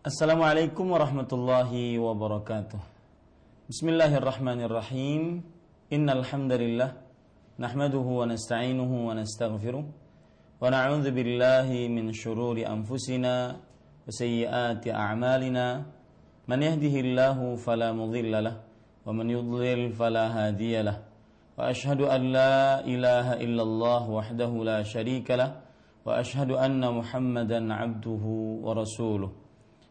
Assalamualaikum warahmatullahi wabarakatuh. Bismillahirrahmanirrahim. Innal hamdalillah nahmaduhu wa nasta'inuhu wa nastaghfiruh wa na'udzu billahi min shururi anfusina wa sayyiati a'malina. Man yahdihillahu fala mudilla lah wa man yudlil fala hadiya lah. Wa ashhadu an la ilaha illallah wahdahu la syarika lah wa ashhadu anna Muhammadan 'abduhu wa rasuluh.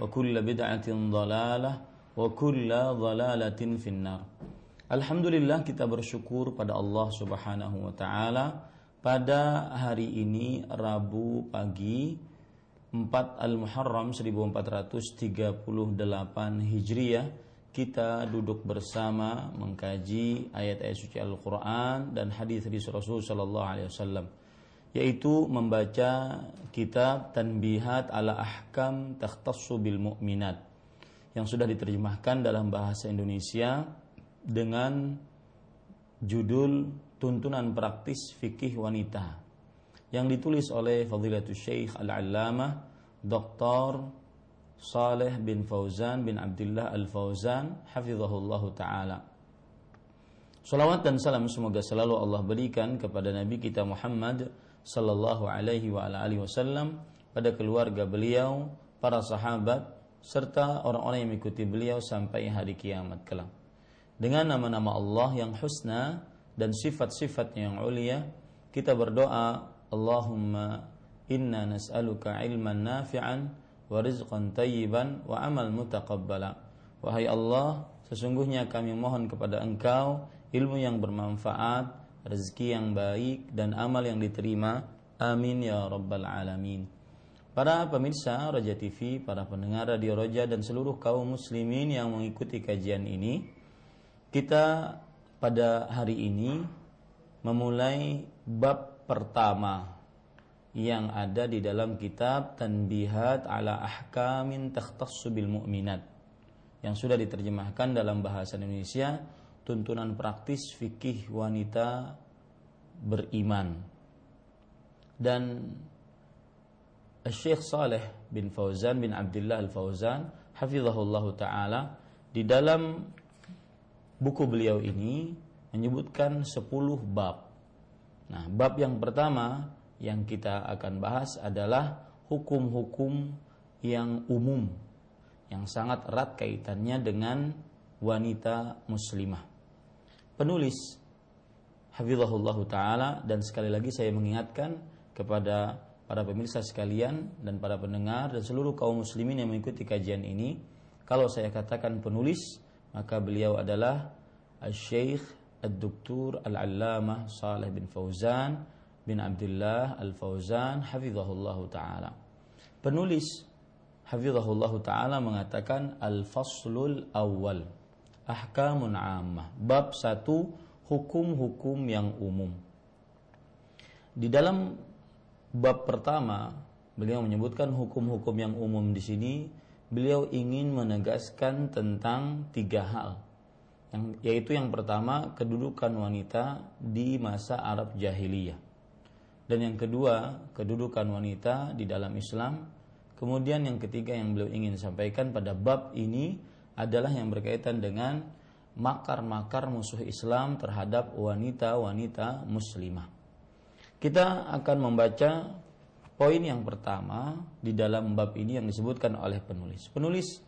وكل بدعة ضلالة وكل ضلالة في النار Alhamdulillah kita bersyukur pada Allah Subhanahu wa taala pada hari ini Rabu pagi 4 Al-Muharram 1438 Hijriah kita duduk bersama mengkaji ayat-ayat suci Al-Qur'an dan hadis-hadis Rasul sallallahu alaihi wasallam yaitu membaca kitab Tanbihat ala Ahkam Takhtassu bil Mu'minat yang sudah diterjemahkan dalam bahasa Indonesia dengan judul Tuntunan Praktis Fikih Wanita yang ditulis oleh Fadilatul Syekh Al-Allamah Dr. Saleh bin Fauzan bin Abdullah Al-Fauzan hafizahullah taala. Salawat dan salam semoga selalu Allah berikan kepada Nabi kita Muhammad sallallahu alaihi wa alihi wasallam pada keluarga beliau, para sahabat serta orang-orang yang mengikuti beliau sampai hari kiamat kelak. Dengan nama-nama Allah yang husna dan sifat-sifatnya yang ulia, kita berdoa, Allahumma inna nas'aluka ilman nafi'an wa rizqan tayyiban wa amal mutaqabbala. Wahai Allah, sesungguhnya kami mohon kepada Engkau ilmu yang bermanfaat, rezeki yang baik dan amal yang diterima. Amin ya rabbal alamin. Para pemirsa Roja TV, para pendengar Radio Roja dan seluruh kaum muslimin yang mengikuti kajian ini, kita pada hari ini memulai bab pertama yang ada di dalam kitab Tanbihat ala Ahkamin Takhtassu bil Mu'minat yang sudah diterjemahkan dalam bahasa Indonesia tuntunan praktis fikih wanita beriman dan Syekh Saleh bin Fauzan bin Abdullah Al-Fauzan hafizahullah taala di dalam buku beliau ini menyebutkan 10 bab. Nah, bab yang pertama yang kita akan bahas adalah hukum-hukum yang umum yang sangat erat kaitannya dengan wanita muslimah. Penulis. Hafizahullah Ta'ala. Dan sekali lagi saya mengingatkan kepada para pemirsa sekalian dan para pendengar dan seluruh kaum muslimin yang mengikuti kajian ini kalau saya katakan penulis maka beliau adalah Al-Syeikh Al-Doktur Al-Allamah Saleh bin Fauzan bin Abdullah Al-Fauzan Hafizahullah Ta'ala. Penulis Hafizahullah Ta'ala mengatakan Al-Faslul Awal Ahkamun Ammah Bab satu hukum-hukum yang umum. Di dalam bab pertama, beliau menyebutkan hukum-hukum yang umum di sini. Beliau ingin menegaskan tentang tiga hal, yang, yaitu yang pertama kedudukan wanita di masa Arab jahiliyah, dan yang kedua kedudukan wanita di dalam Islam. Kemudian yang ketiga yang beliau ingin sampaikan pada bab ini adalah yang berkaitan dengan makar-makar musuh Islam terhadap wanita-wanita muslimah. Kita akan membaca poin yang pertama di dalam bab ini yang disebutkan oleh penulis. Penulis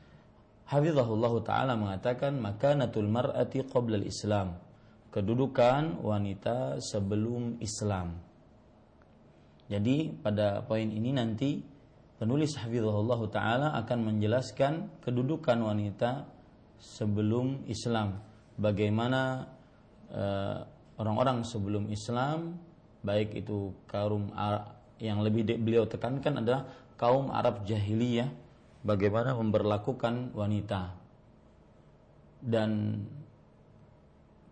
Hafizahullah taala mengatakan makanatul mar'ati qabla islam kedudukan wanita sebelum Islam. Jadi pada poin ini nanti penulis Hafizahullah taala akan menjelaskan kedudukan wanita sebelum Islam. Bagaimana uh, orang-orang sebelum Islam baik itu kaum yang lebih beliau tekankan adalah kaum Arab jahiliyah bagaimana memperlakukan wanita dan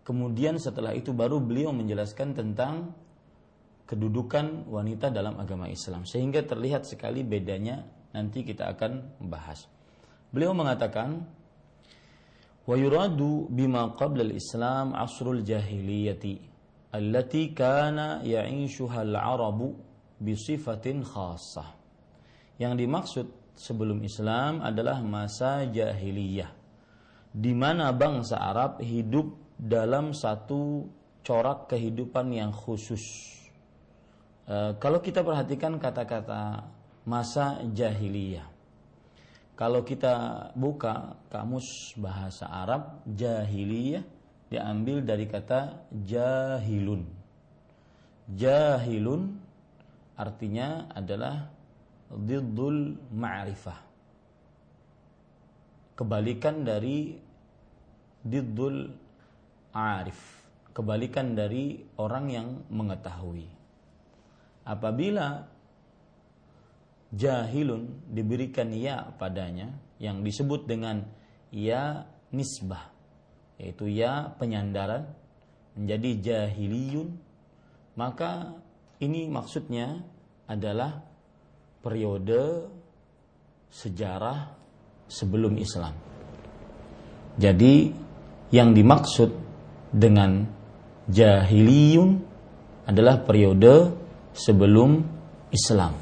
kemudian setelah itu baru beliau menjelaskan tentang kedudukan wanita dalam agama Islam sehingga terlihat sekali bedanya nanti kita akan membahas beliau mengatakan wa yuradu bima qabla al-islam asrul jahiliyati allati kana ya'ishuha al-arabu bisifatin khassah. Yang dimaksud sebelum Islam adalah masa jahiliyah di mana bangsa Arab hidup dalam satu corak kehidupan yang khusus. E, kalau kita perhatikan kata-kata masa jahiliyah, kalau kita buka kamus bahasa Arab jahiliyah diambil dari kata jahilun. Jahilun artinya adalah diddul ma'rifah. Kebalikan dari diddul arif. Kebalikan dari orang yang mengetahui. Apabila jahilun diberikan ya padanya yang disebut dengan ya nisbah yaitu ya penyandaran menjadi jahiliyun maka ini maksudnya adalah periode sejarah sebelum Islam. Jadi yang dimaksud dengan jahiliyun adalah periode sebelum Islam.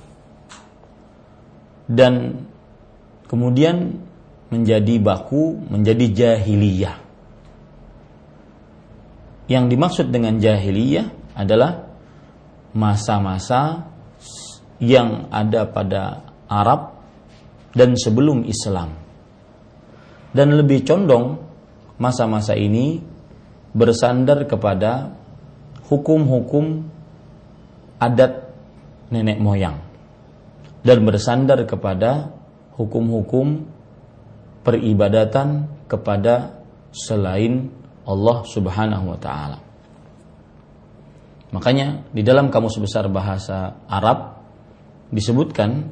Dan kemudian menjadi baku menjadi jahiliyah. Yang dimaksud dengan jahiliyah adalah masa-masa yang ada pada Arab dan sebelum Islam. Dan lebih condong masa-masa ini bersandar kepada hukum-hukum adat nenek moyang dan bersandar kepada hukum-hukum peribadatan kepada selain Allah Subhanahu wa taala. Makanya di dalam kamus besar bahasa Arab disebutkan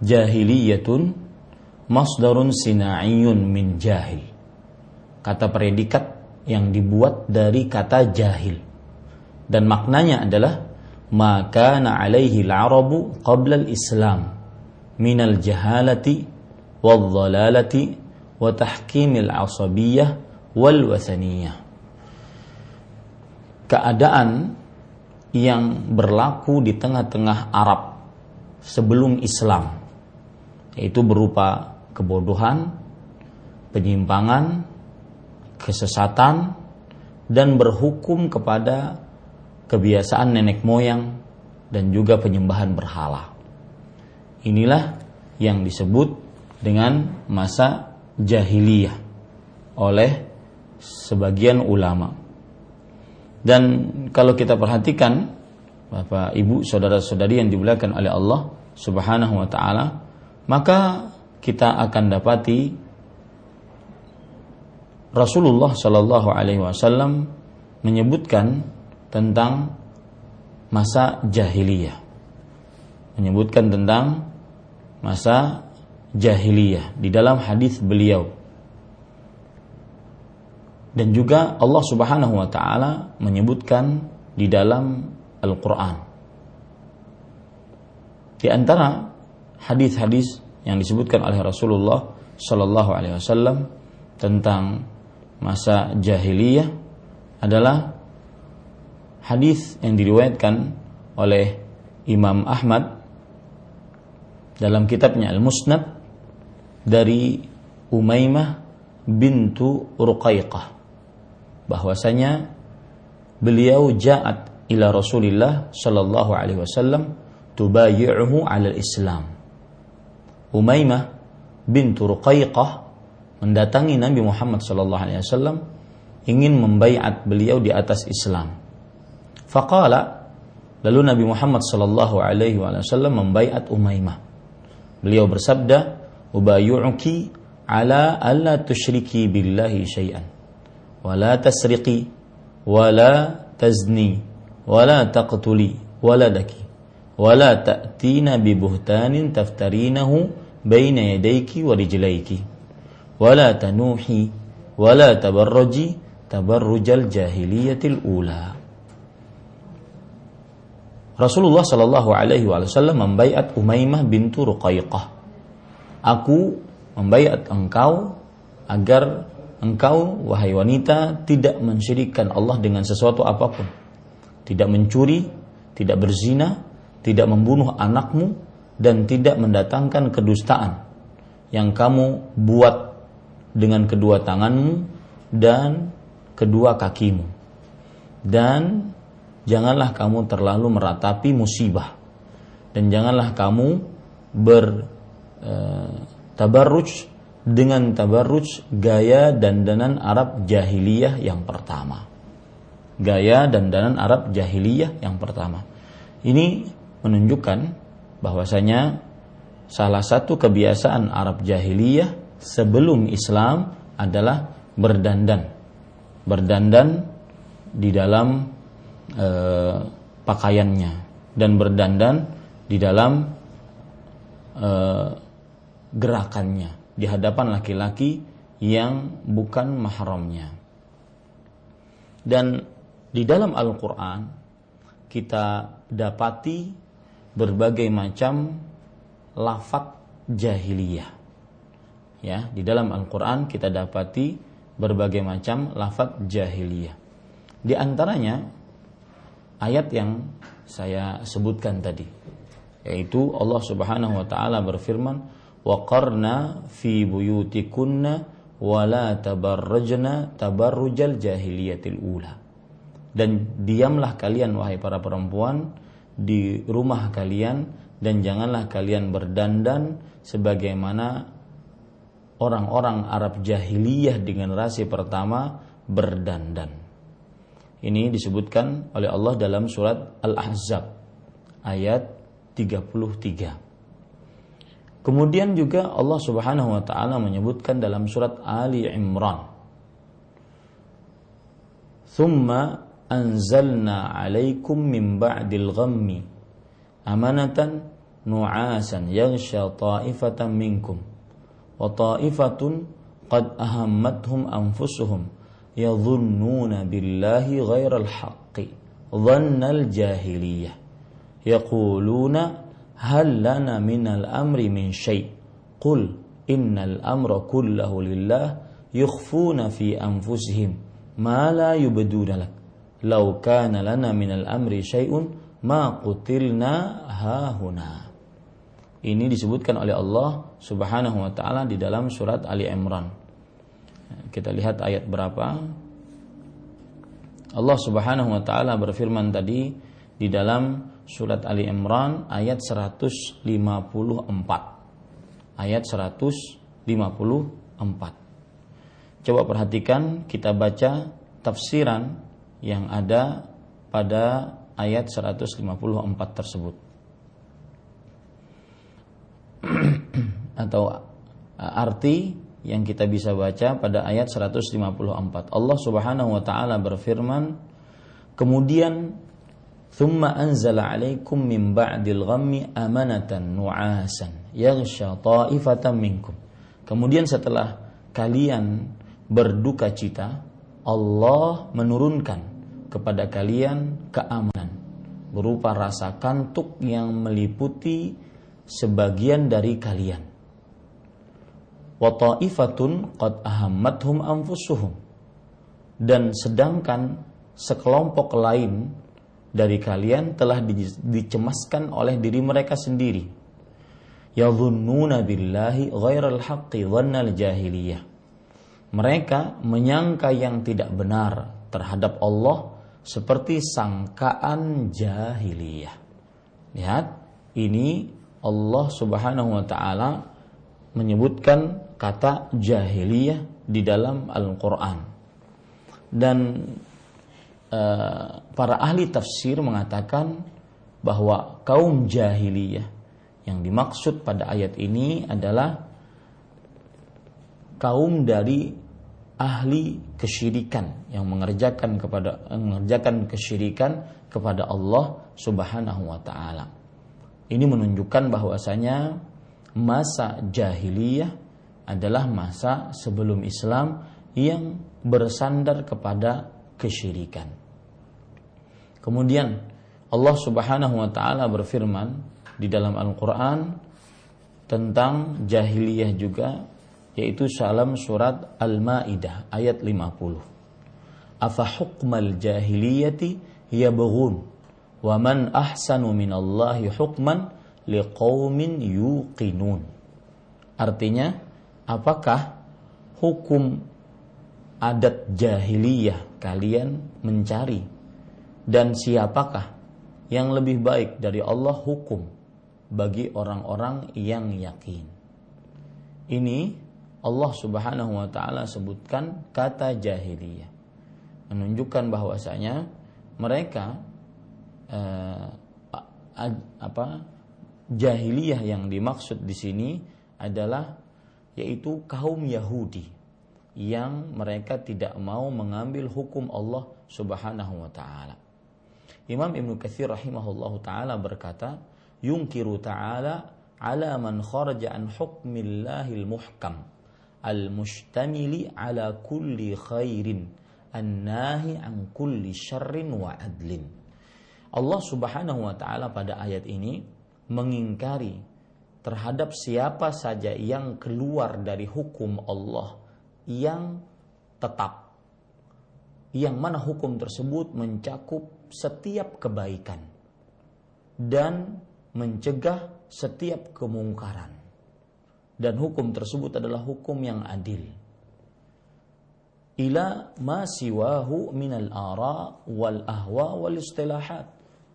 jahiliyatun masdarun sina'iyun min jahil. Kata predikat yang dibuat dari kata jahil. Dan maknanya adalah maka na alaihi al-arabu qabla al-islam minal jahalati wal dhalalati wa tahkimil asabiyyah wal wasaniyah. Keadaan yang berlaku di tengah-tengah Arab sebelum Islam yaitu berupa kebodohan, penyimpangan, kesesatan dan berhukum kepada kebiasaan nenek moyang dan juga penyembahan berhala. Inilah yang disebut dengan masa jahiliyah oleh sebagian ulama. Dan kalau kita perhatikan Bapak, Ibu, saudara-saudari yang dimuliakan oleh Allah Subhanahu wa taala, maka kita akan dapati Rasulullah Shallallahu alaihi wasallam menyebutkan tentang masa jahiliyah. Menyebutkan tentang masa jahiliyah di dalam hadis beliau dan juga Allah Subhanahu wa taala menyebutkan di dalam Al-Qur'an. Di antara hadis-hadis yang disebutkan oleh Rasulullah Shallallahu alaihi wasallam tentang masa jahiliyah adalah hadis yang diriwayatkan oleh Imam Ahmad dalam kitabnya Al-Musnad dari Umaymah bintu Ruqayqah bahwasanya beliau ja'at ila Rasulillah sallallahu alaihi wasallam tubayi'uhu 'ala Islam. Umaymah bintu Ruqayqah mendatangi Nabi Muhammad sallallahu alaihi wasallam ingin membaiat beliau di atas Islam. Faqala lalu Nabi Muhammad sallallahu alaihi wasallam membaiat Umaymah. Beliau bersabda, "Ubayyu'uki ala alla tusyriki billahi syai'an wa la tasriqi wa la tazni wa la taqtuli waladaki wa la ta'tina bi buhtanin taftarinahu baina yadayki wa rijlayki wa la tanuhi wa la tabarruji tabarrujal jahiliyatil ula." Rasulullah Shallallahu Alaihi Wasallam membaiat Umaymah bintu Ruqayqah. Aku membaiat engkau agar engkau wahai wanita tidak mensyirikkan Allah dengan sesuatu apa pun. Tidak mencuri, tidak berzina, tidak membunuh anakmu dan tidak mendatangkan kedustaan yang kamu buat dengan kedua tanganmu dan kedua kakimu. Dan janganlah kamu terlalu meratapi musibah. Dan janganlah kamu ber e, dengan tabarruj gaya dandanan Arab jahiliyah yang pertama. Gaya dandanan Arab jahiliyah yang pertama. Ini menunjukkan bahwasanya salah satu kebiasaan Arab jahiliyah sebelum Islam adalah berdandan. Berdandan di dalam e, pakaiannya dan berdandan di dalam e, gerakannya di hadapan laki-laki yang bukan mahramnya. Dan di dalam Al-Qur'an kita dapati berbagai macam lafat jahiliyah ya di dalam Al-Qur'an kita dapati berbagai macam lafaz jahiliyah. Di antaranya ayat yang saya sebutkan tadi yaitu Allah Subhanahu wa taala berfirman wa qarna fi buyutikunna wa la tabarrajna tabarrujal jahiliyatil ula. Dan diamlah kalian wahai para perempuan di rumah kalian dan janganlah kalian berdandan sebagaimana orang-orang Arab jahiliyah di generasi pertama berdandan. Ini disebutkan oleh Allah dalam surat Al-Ahzab ayat 33. Kemudian juga Allah Subhanahu wa taala menyebutkan dalam surat Ali Imran. Thumma anzalna 'alaikum min ba'dil ghammi amanatan nu'asan yaghsha ta'ifatan minkum wa ta'ifatun qad ahammatuhum anfusuhum yadhunnuna billahi ghairal haqqi dhannal jahiliyah yaquluna hal lana minal amri min syai' qul innal amra kullahu lillah yukhfuna fi anfusihim ma la yubduna lak law kana lana minal amri syai'un ma qutilna hahuna ini disebutkan oleh Allah Subhanahu wa taala di dalam surat Ali Imran. Kita lihat ayat berapa? Allah Subhanahu wa taala berfirman tadi di dalam surat Ali Imran ayat 154. Ayat 154. Coba perhatikan kita baca tafsiran yang ada pada ayat 154 tersebut. atau arti yang kita bisa baca pada ayat 154. Allah Subhanahu wa taala berfirman, kemudian thumma anzala 'alaikum min ba'dil ghammi amanatan nu'asan yaghsha ta'ifatan minkum. Kemudian setelah kalian berduka cita, Allah menurunkan kepada kalian keamanan berupa rasa kantuk yang meliputi sebagian dari kalian. Wa ta'ifatun qad ahammathum. Dan sedangkan sekelompok lain dari kalian telah dicemaskan oleh diri mereka sendiri. Yadhunnuna billahi ghairal haqqi jahiliyah. Mereka menyangka yang tidak benar terhadap Allah seperti sangkaan jahiliyah. Lihat, ini Allah Subhanahu wa taala menyebutkan kata jahiliyah di dalam Al-Qur'an. Dan uh, para ahli tafsir mengatakan bahwa kaum jahiliyah yang dimaksud pada ayat ini adalah kaum dari ahli kesyirikan yang mengerjakan kepada mengerjakan kesyirikan kepada Allah Subhanahu wa taala. Ini menunjukkan bahwasanya masa jahiliyah adalah masa sebelum Islam yang bersandar kepada kesyirikan. Kemudian Allah Subhanahu wa taala berfirman di dalam Al-Qur'an tentang jahiliyah juga yaitu salam surat Al-Maidah ayat 50. Afa hukmal jahiliyati yabghun wa man ahsanu minallahi hukman liqaumin yuqinun. Artinya, apakah hukum adat jahiliyah kalian mencari dan siapakah yang lebih baik dari Allah hukum bagi orang-orang yang yakin. Ini Allah Subhanahu wa taala sebutkan kata jahiliyah menunjukkan bahwasanya mereka eh, apa jahiliyah yang dimaksud di sini adalah yaitu kaum Yahudi yang mereka tidak mau mengambil hukum Allah Subhanahu wa taala. Imam Ibnu Katsir rahimahullahu taala berkata, "Yunkiru ta'ala ala man kharaja an hukmillahil muhkam al-mustamili ala kulli khairin an-nahi an kulli syarrin wa adlin." Allah Subhanahu wa taala pada ayat ini mengingkari terhadap siapa saja yang keluar dari hukum Allah yang tetap yang mana hukum tersebut mencakup setiap kebaikan dan mencegah setiap kemungkaran. Dan hukum tersebut adalah hukum yang adil. Ila ma siwahu minal ara wal ahwa wal istilahat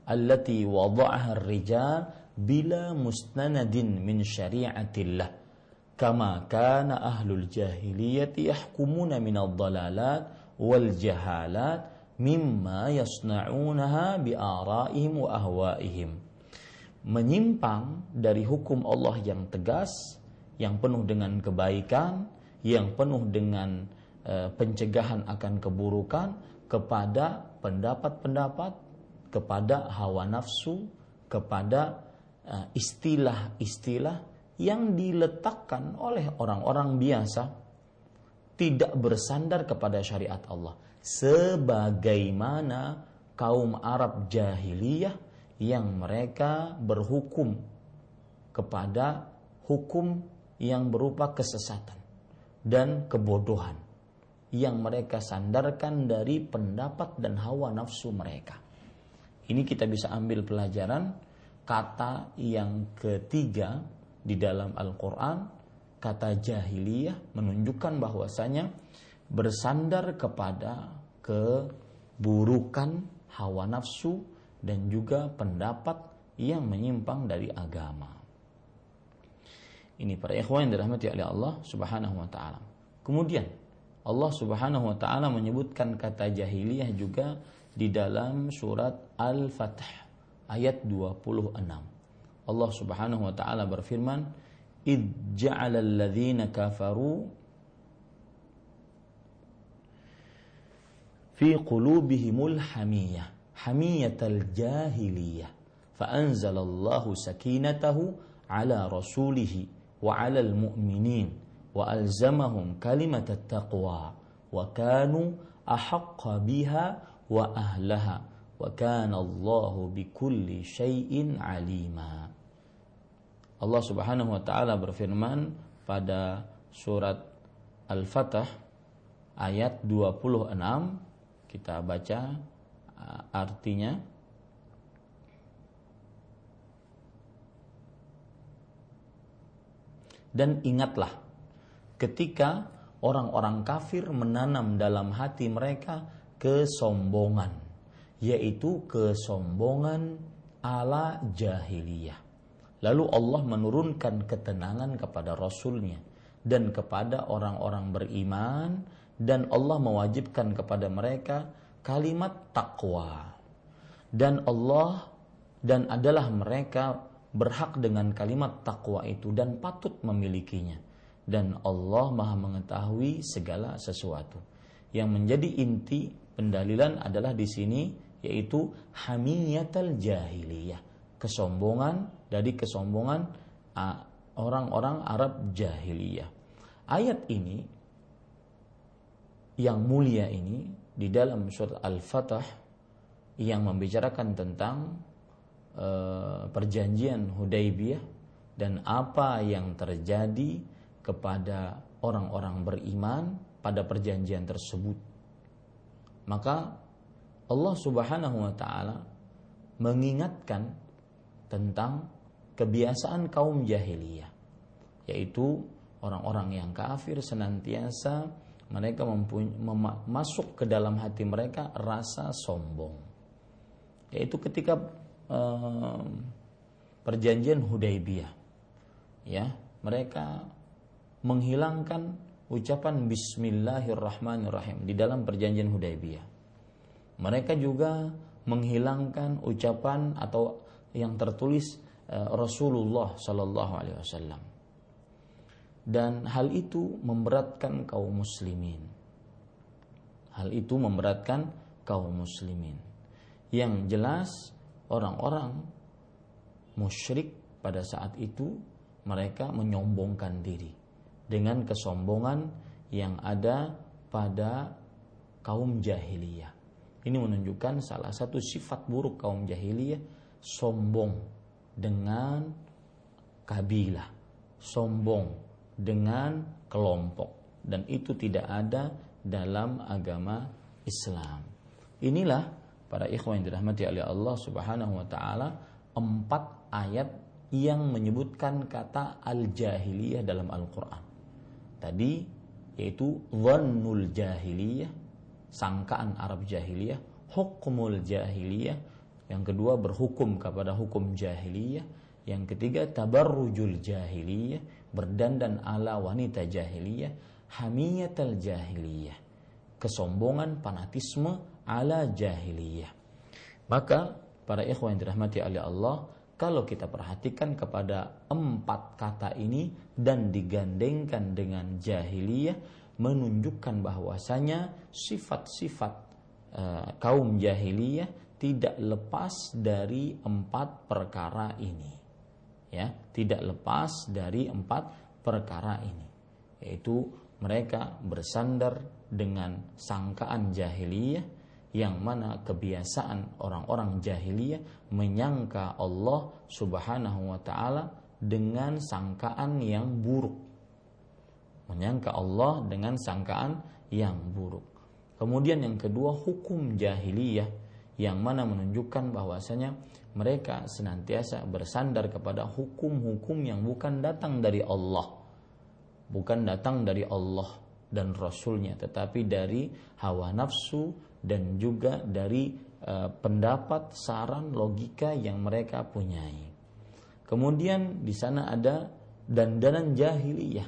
allati wada'aha ar-rijal bila musnanadin min syari'atillah. Kama kana ahlul jahiliyati yahkumuna min ad-dalalat wal jahalat mimma yasna'unaha bi ara'ihim wa ahwa'ihim. Menyimpang dari hukum Allah yang tegas yang penuh dengan kebaikan yang penuh dengan uh, pencegahan akan keburukan kepada pendapat-pendapat kepada hawa nafsu, kepada istilah-istilah yang diletakkan oleh orang-orang biasa tidak bersandar kepada syariat Allah sebagaimana kaum Arab jahiliyah yang mereka berhukum kepada hukum yang berupa kesesatan dan kebodohan yang mereka sandarkan dari pendapat dan hawa nafsu mereka. Ini kita bisa ambil pelajaran kata yang ketiga di dalam Al-Quran, kata jahiliyah menunjukkan bahwasanya bersandar kepada keburukan hawa nafsu dan juga pendapat yang menyimpang dari agama. Ini para ikhwan yang dirahmati oleh Allah Subhanahu wa taala. Kemudian Allah Subhanahu wa taala menyebutkan kata jahiliyah juga di dalam surat Al-Fath ayat 26. Allah Subhanahu wa taala berfirman, "Id ja'ala alladziina kafaru fi qulubihimul hamiyah, hamiyatal jahiliyah, fa anzalallahu sakinatahu ala rasulihi wa 'alal mu'minin wa alzamahum kalimatat taqwa wa kanu ahaqqa biha wa ahlaha wa kana bikulli syai'in alima. Allah Subhanahu wa taala berfirman pada surat Al-Fatah ayat 26 kita baca artinya dan ingatlah ketika orang-orang kafir menanam dalam hati mereka kesombongan, yaitu kesombongan ala jahiliyah. Lalu Allah menurunkan ketenangan kepada Rasulnya dan kepada orang-orang beriman dan Allah mewajibkan kepada mereka kalimat takwa dan Allah dan adalah mereka berhak dengan kalimat takwa itu dan patut memilikinya dan Allah Maha mengetahui segala sesuatu. Yang menjadi inti pendalilan adalah di sini yaitu hamiyatul jahiliyah, kesombongan dari kesombongan orang-orang Arab jahiliyah. Ayat ini yang mulia ini di dalam surat Al-Fatah yang membicarakan tentang uh, perjanjian Hudaybiyah dan apa yang terjadi kepada orang-orang beriman pada perjanjian tersebut. Maka Allah Subhanahu wa taala mengingatkan tentang kebiasaan kaum jahiliyah yaitu orang-orang yang kafir senantiasa mereka masuk ke dalam hati mereka rasa sombong yaitu ketika eh, perjanjian Hudaybiyah ya mereka menghilangkan ucapan Bismillahirrahmanirrahim di dalam perjanjian Hudaybiyah. Mereka juga menghilangkan ucapan atau yang tertulis uh, Rasulullah Sallallahu Alaihi Wasallam. Dan hal itu memberatkan kaum muslimin. Hal itu memberatkan kaum muslimin. Yang jelas orang-orang musyrik pada saat itu mereka menyombongkan diri dengan kesombongan yang ada pada kaum jahiliyah. Ini menunjukkan salah satu sifat buruk kaum jahiliyah sombong dengan kabilah, sombong dengan kelompok dan itu tidak ada dalam agama Islam. Inilah para ikhwan yang dirahmati oleh Allah Subhanahu wa taala empat ayat yang menyebutkan kata al-jahiliyah dalam Al-Qur'an tadi yaitu dhannul jahiliyah, sangkaan Arab jahiliyah, hukmul jahiliyah, yang kedua berhukum kepada hukum jahiliyah, yang ketiga tabarrujul jahiliyah, berdandan ala wanita jahiliyah, hamiyatul jahiliyah, kesombongan fanatisme ala jahiliyah. Maka para ikhwan yang dirahmati oleh Allah, kalau kita perhatikan kepada empat kata ini dan digandengkan dengan jahiliyah menunjukkan bahwasanya sifat-sifat uh, kaum jahiliyah tidak lepas dari empat perkara ini. Ya tidak lepas dari empat perkara ini. Yaitu mereka bersandar dengan sangkaan jahiliyah yang mana kebiasaan orang-orang jahiliyah menyangka Allah Subhanahu wa taala dengan sangkaan yang buruk. Menyangka Allah dengan sangkaan yang buruk. Kemudian yang kedua hukum jahiliyah yang mana menunjukkan bahwasanya mereka senantiasa bersandar kepada hukum-hukum yang bukan datang dari Allah. Bukan datang dari Allah dan Rasulnya tetapi dari hawa nafsu dan juga dari uh, pendapat, saran, logika yang mereka punyai. Kemudian di sana ada dandanan jahiliyah.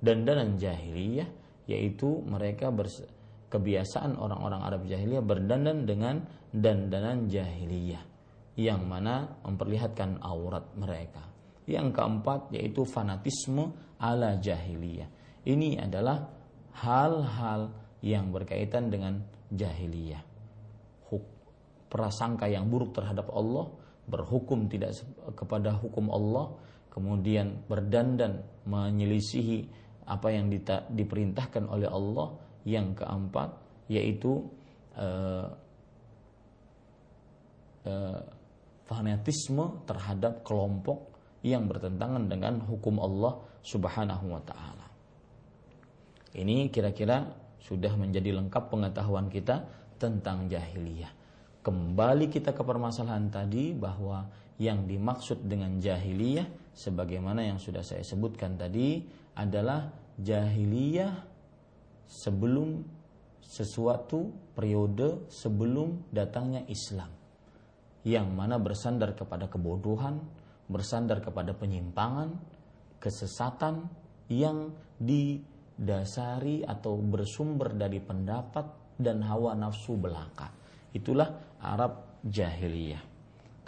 Dandanan jahiliyah yaitu mereka kebiasaan orang-orang Arab jahiliyah berdandan dengan dandanan jahiliyah yang mana memperlihatkan aurat mereka. Yang keempat yaitu fanatisme ala jahiliyah. Ini adalah hal-hal yang berkaitan dengan jahiliyah. Prasangka yang buruk terhadap Allah, berhukum tidak kepada hukum Allah, kemudian berdandan menyelisihi apa yang diperintahkan oleh Allah. Yang keempat yaitu uh, uh, fanatisme terhadap kelompok yang bertentangan dengan hukum Allah Subhanahu wa taala. Ini kira-kira sudah menjadi lengkap pengetahuan kita tentang jahiliyah. Kembali kita ke permasalahan tadi bahwa yang dimaksud dengan jahiliyah sebagaimana yang sudah saya sebutkan tadi adalah jahiliyah sebelum sesuatu periode sebelum datangnya Islam yang mana bersandar kepada kebodohan, bersandar kepada penyimpangan, kesesatan yang didasari atau bersumber dari pendapat dan hawa nafsu belaka. Itulah Arab jahiliyah.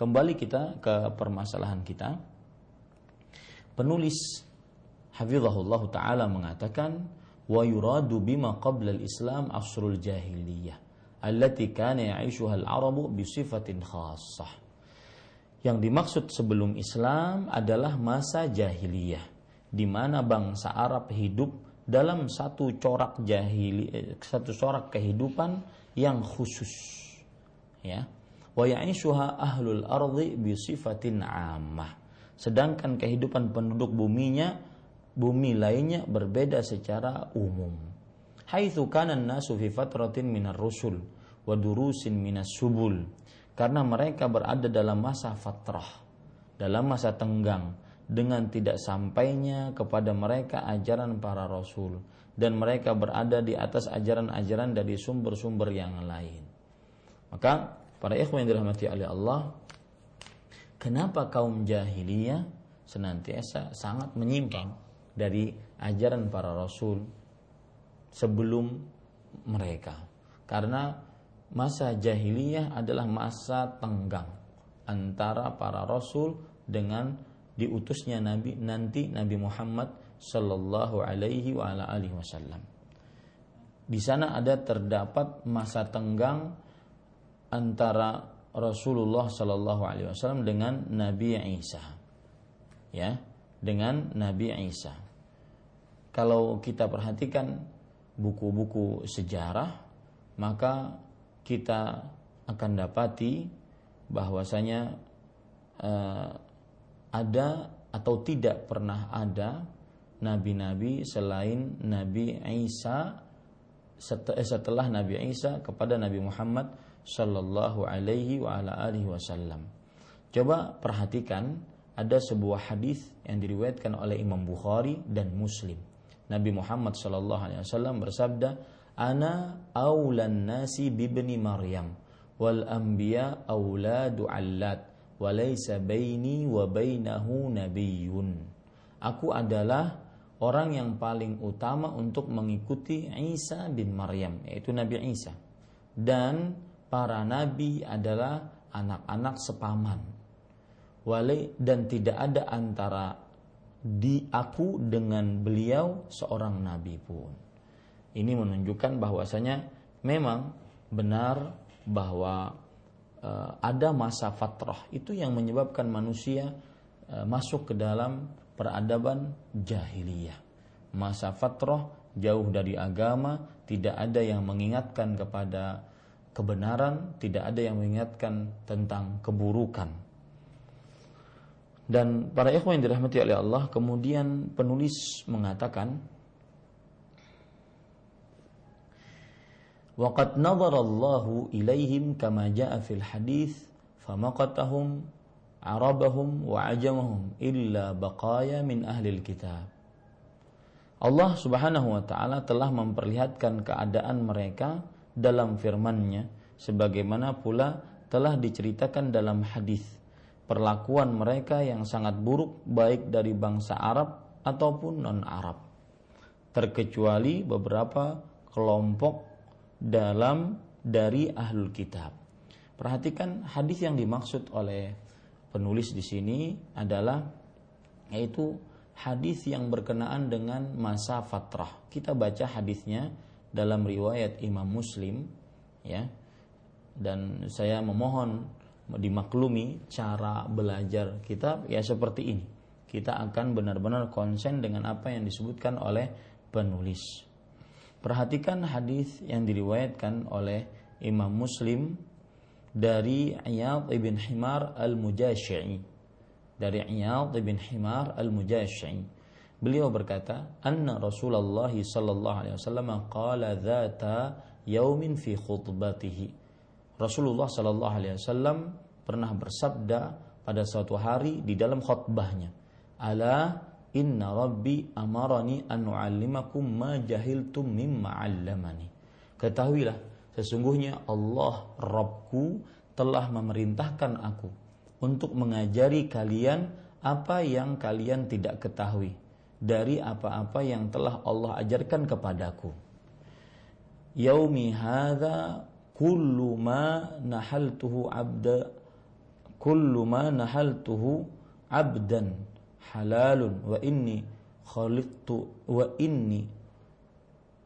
Kembali kita ke permasalahan kita. Penulis Hafizahullah taala mengatakan wa yuradu bima qabla al-islam asrul jahiliyah allati kana ya'ishuha al-arabu bi sifatin khassah. Yang dimaksud sebelum Islam adalah masa jahiliyah di mana bangsa Arab hidup dalam satu corak jahili satu corak kehidupan yang khusus ya. Wa ya'ishuha ahlul ardi bi sifatin ammah. Sedangkan kehidupan penduduk buminya bumi lainnya berbeda secara umum. Haitsu kana nasu fi fatratin minar rusul wa durusin minas subul. Karena mereka berada dalam masa fatrah dalam masa tenggang dengan tidak sampainya kepada mereka ajaran para rasul. Dan mereka berada di atas ajaran-ajaran dari sumber-sumber yang lain maka para ikhwan yang dirahmati oleh Allah kenapa kaum jahiliyah senantiasa sangat menyimpang dari ajaran para rasul sebelum mereka. Karena masa jahiliyah adalah masa tenggang antara para rasul dengan diutusnya nabi nanti Nabi Muhammad sallallahu alaihi wa ala alihi wasallam. Di sana ada terdapat masa tenggang antara Rasulullah sallallahu alaihi wasallam dengan Nabi Isa. Ya, dengan Nabi Isa kalau kita perhatikan buku-buku sejarah maka kita akan dapati bahwasanya uh, ada atau tidak pernah ada nabi-nabi selain Nabi Isa eh, setelah Nabi Isa kepada Nabi Muhammad Shallallahu Alaihi wa ala alihi Wasallam. Coba perhatikan ada sebuah hadis yang diriwayatkan oleh Imam Bukhari dan Muslim Nabi Muhammad sallallahu alaihi wasallam bersabda, "Ana aulan nasi bibni Maryam wal anbiya auladu allat wa laysa baini wa bainahu nabiyyun." Aku adalah orang yang paling utama untuk mengikuti Isa bin Maryam, yaitu Nabi Isa. Dan para nabi adalah anak-anak sepaman. Wale dan tidak ada antara di aku dengan beliau seorang nabi pun. Ini menunjukkan bahwasanya memang benar bahwa uh, ada masa fatrah itu yang menyebabkan manusia uh, masuk ke dalam peradaban jahiliyah. Masa fatrah jauh dari agama, tidak ada yang mengingatkan kepada kebenaran, tidak ada yang mengingatkan tentang keburukan. Dan para ikhwan yang dirahmati oleh Allah kemudian penulis mengatakan nadhara Allah ilaihim kama jaa fil hadis famaqatahum arabahum wa ajamahum illa baqaya min ahli kitab. Allah Subhanahu wa taala telah memperlihatkan keadaan mereka dalam firman-Nya sebagaimana pula telah diceritakan dalam hadis perlakuan mereka yang sangat buruk baik dari bangsa Arab ataupun non-Arab terkecuali beberapa kelompok dalam dari ahlul kitab. Perhatikan hadis yang dimaksud oleh penulis di sini adalah yaitu hadis yang berkenaan dengan masa fatrah. Kita baca hadisnya dalam riwayat Imam Muslim ya. Dan saya memohon dimaklumi cara belajar kita ya seperti ini. Kita akan benar-benar konsen dengan apa yang disebutkan oleh penulis. Perhatikan hadis yang diriwayatkan oleh Imam Muslim dari Iyad ibn Himar al-Mujashi'i. Dari Iyad ibn Himar al-Mujashi'i. Beliau berkata, "Anna Rasulullah sallallahu alaihi wasallam qala dzata yaumin fi khutbatihi." Rasulullah Shallallahu Alaihi Wasallam pernah bersabda pada suatu hari di dalam khutbahnya, "Ala inna Rabbi amarani an nu'allimakum ma jahiltum mimma 'allamani." Ketahuilah, sesungguhnya Allah Rabbku telah memerintahkan aku untuk mengajari kalian apa yang kalian tidak ketahui dari apa-apa yang telah Allah ajarkan kepadaku. Yaumi hadza kullu ma nahaltuhu abda kullu ma nahaltuhu abdan halalun wa inni khalaqtu wa inni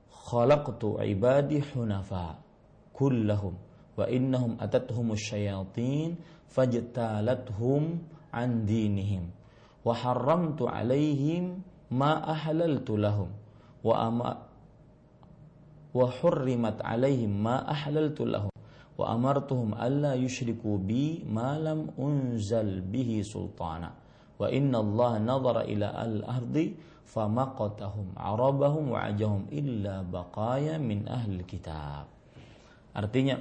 khalaqtu ibadi hunafa kullahum wa innahum atathum syayatin fajtalathum an dinihim wa haramtu alaihim ma ahlaltu lahum wa ama wa hurrimat alaihim ma ahlaltu lahum wa amartuhum alla yushriku bi ma lam unzal bihi sultana. Wa inna Allah nadhara ila al-ardi famaqatahum arabahum wa ajahum illa baqaya min ahli kitab. Artinya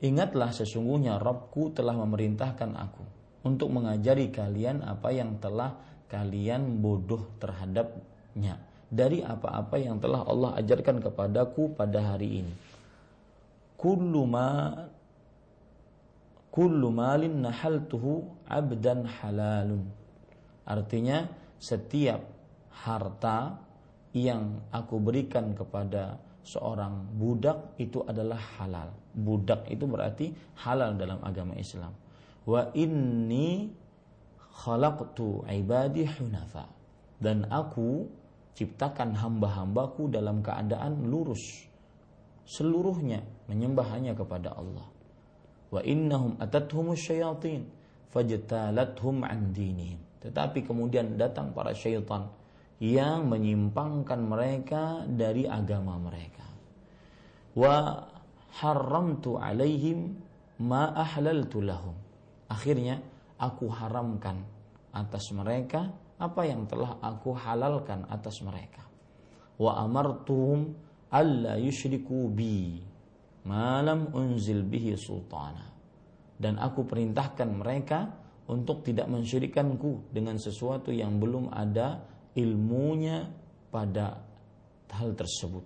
ingatlah sesungguhnya Rabbku telah memerintahkan aku untuk mengajari kalian apa yang telah kalian bodoh terhadapnya dari apa-apa yang telah Allah ajarkan kepadaku pada hari ini. Kullu ma kullu malin nahaltuhu abdan halalun. Artinya setiap harta yang aku berikan kepada seorang budak itu adalah halal. Budak itu berarti halal dalam agama Islam. Wa inni khalaqtu ibadi hunafa. Dan aku ciptakan hamba-hambaku dalam keadaan lurus seluruhnya menyembah hanya kepada Allah. Wa innahum atathum syayatin fajtalathum an dinihim. Tetapi kemudian datang para syaitan yang menyimpangkan mereka dari agama mereka. Wa haramtu alaihim ma ahlaltu lahum. Akhirnya aku haramkan atas mereka apa yang telah aku halalkan atas mereka. Wa amartuhum alla yushriku bi malam unzil bihi sultana. Dan aku perintahkan mereka untuk tidak mensyirikanku dengan sesuatu yang belum ada ilmunya pada hal tersebut.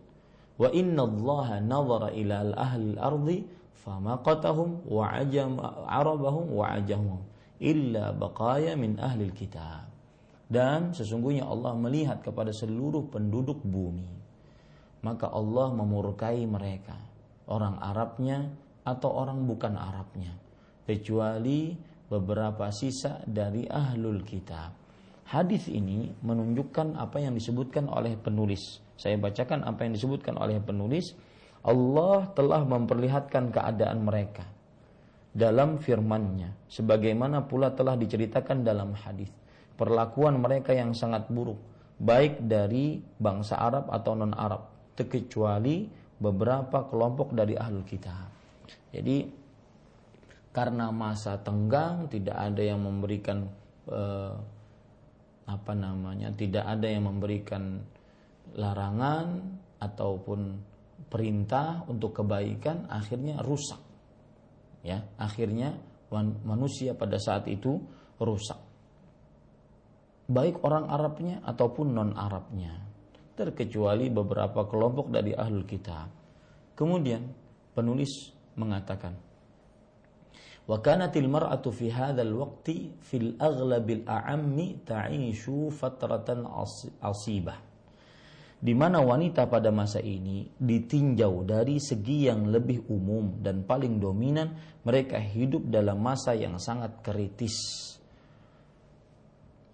Wa inna Allah nazara ila al-ahli al-ardi famaqatahum wa ajam arabahum wa ajahum illa baqaya min ahli kitab. Dan sesungguhnya Allah melihat kepada seluruh penduduk bumi. Maka Allah memurkai mereka, orang Arabnya atau orang bukan Arabnya, kecuali beberapa sisa dari ahlul kitab. Hadis ini menunjukkan apa yang disebutkan oleh penulis. Saya bacakan apa yang disebutkan oleh penulis. Allah telah memperlihatkan keadaan mereka dalam firman-Nya. Sebagaimana pula telah diceritakan dalam hadis. Perlakuan mereka yang sangat buruk baik dari bangsa Arab atau non Arab terkecuali beberapa kelompok dari ahlul kitab. Jadi karena masa tenggang tidak ada yang memberikan eh, apa namanya tidak ada yang memberikan larangan ataupun perintah untuk kebaikan akhirnya rusak ya akhirnya manusia pada saat itu rusak. Baik orang Arabnya ataupun non Arabnya terkecuali beberapa kelompok dari ahlul kitab. Kemudian penulis mengatakan wa kanatil mar'atu fi hadzal waqti fil aghlabil a'ammi ta'ishu fatratan asibah di mana wanita pada masa ini ditinjau dari segi yang lebih umum dan paling dominan, mereka hidup dalam masa yang sangat kritis.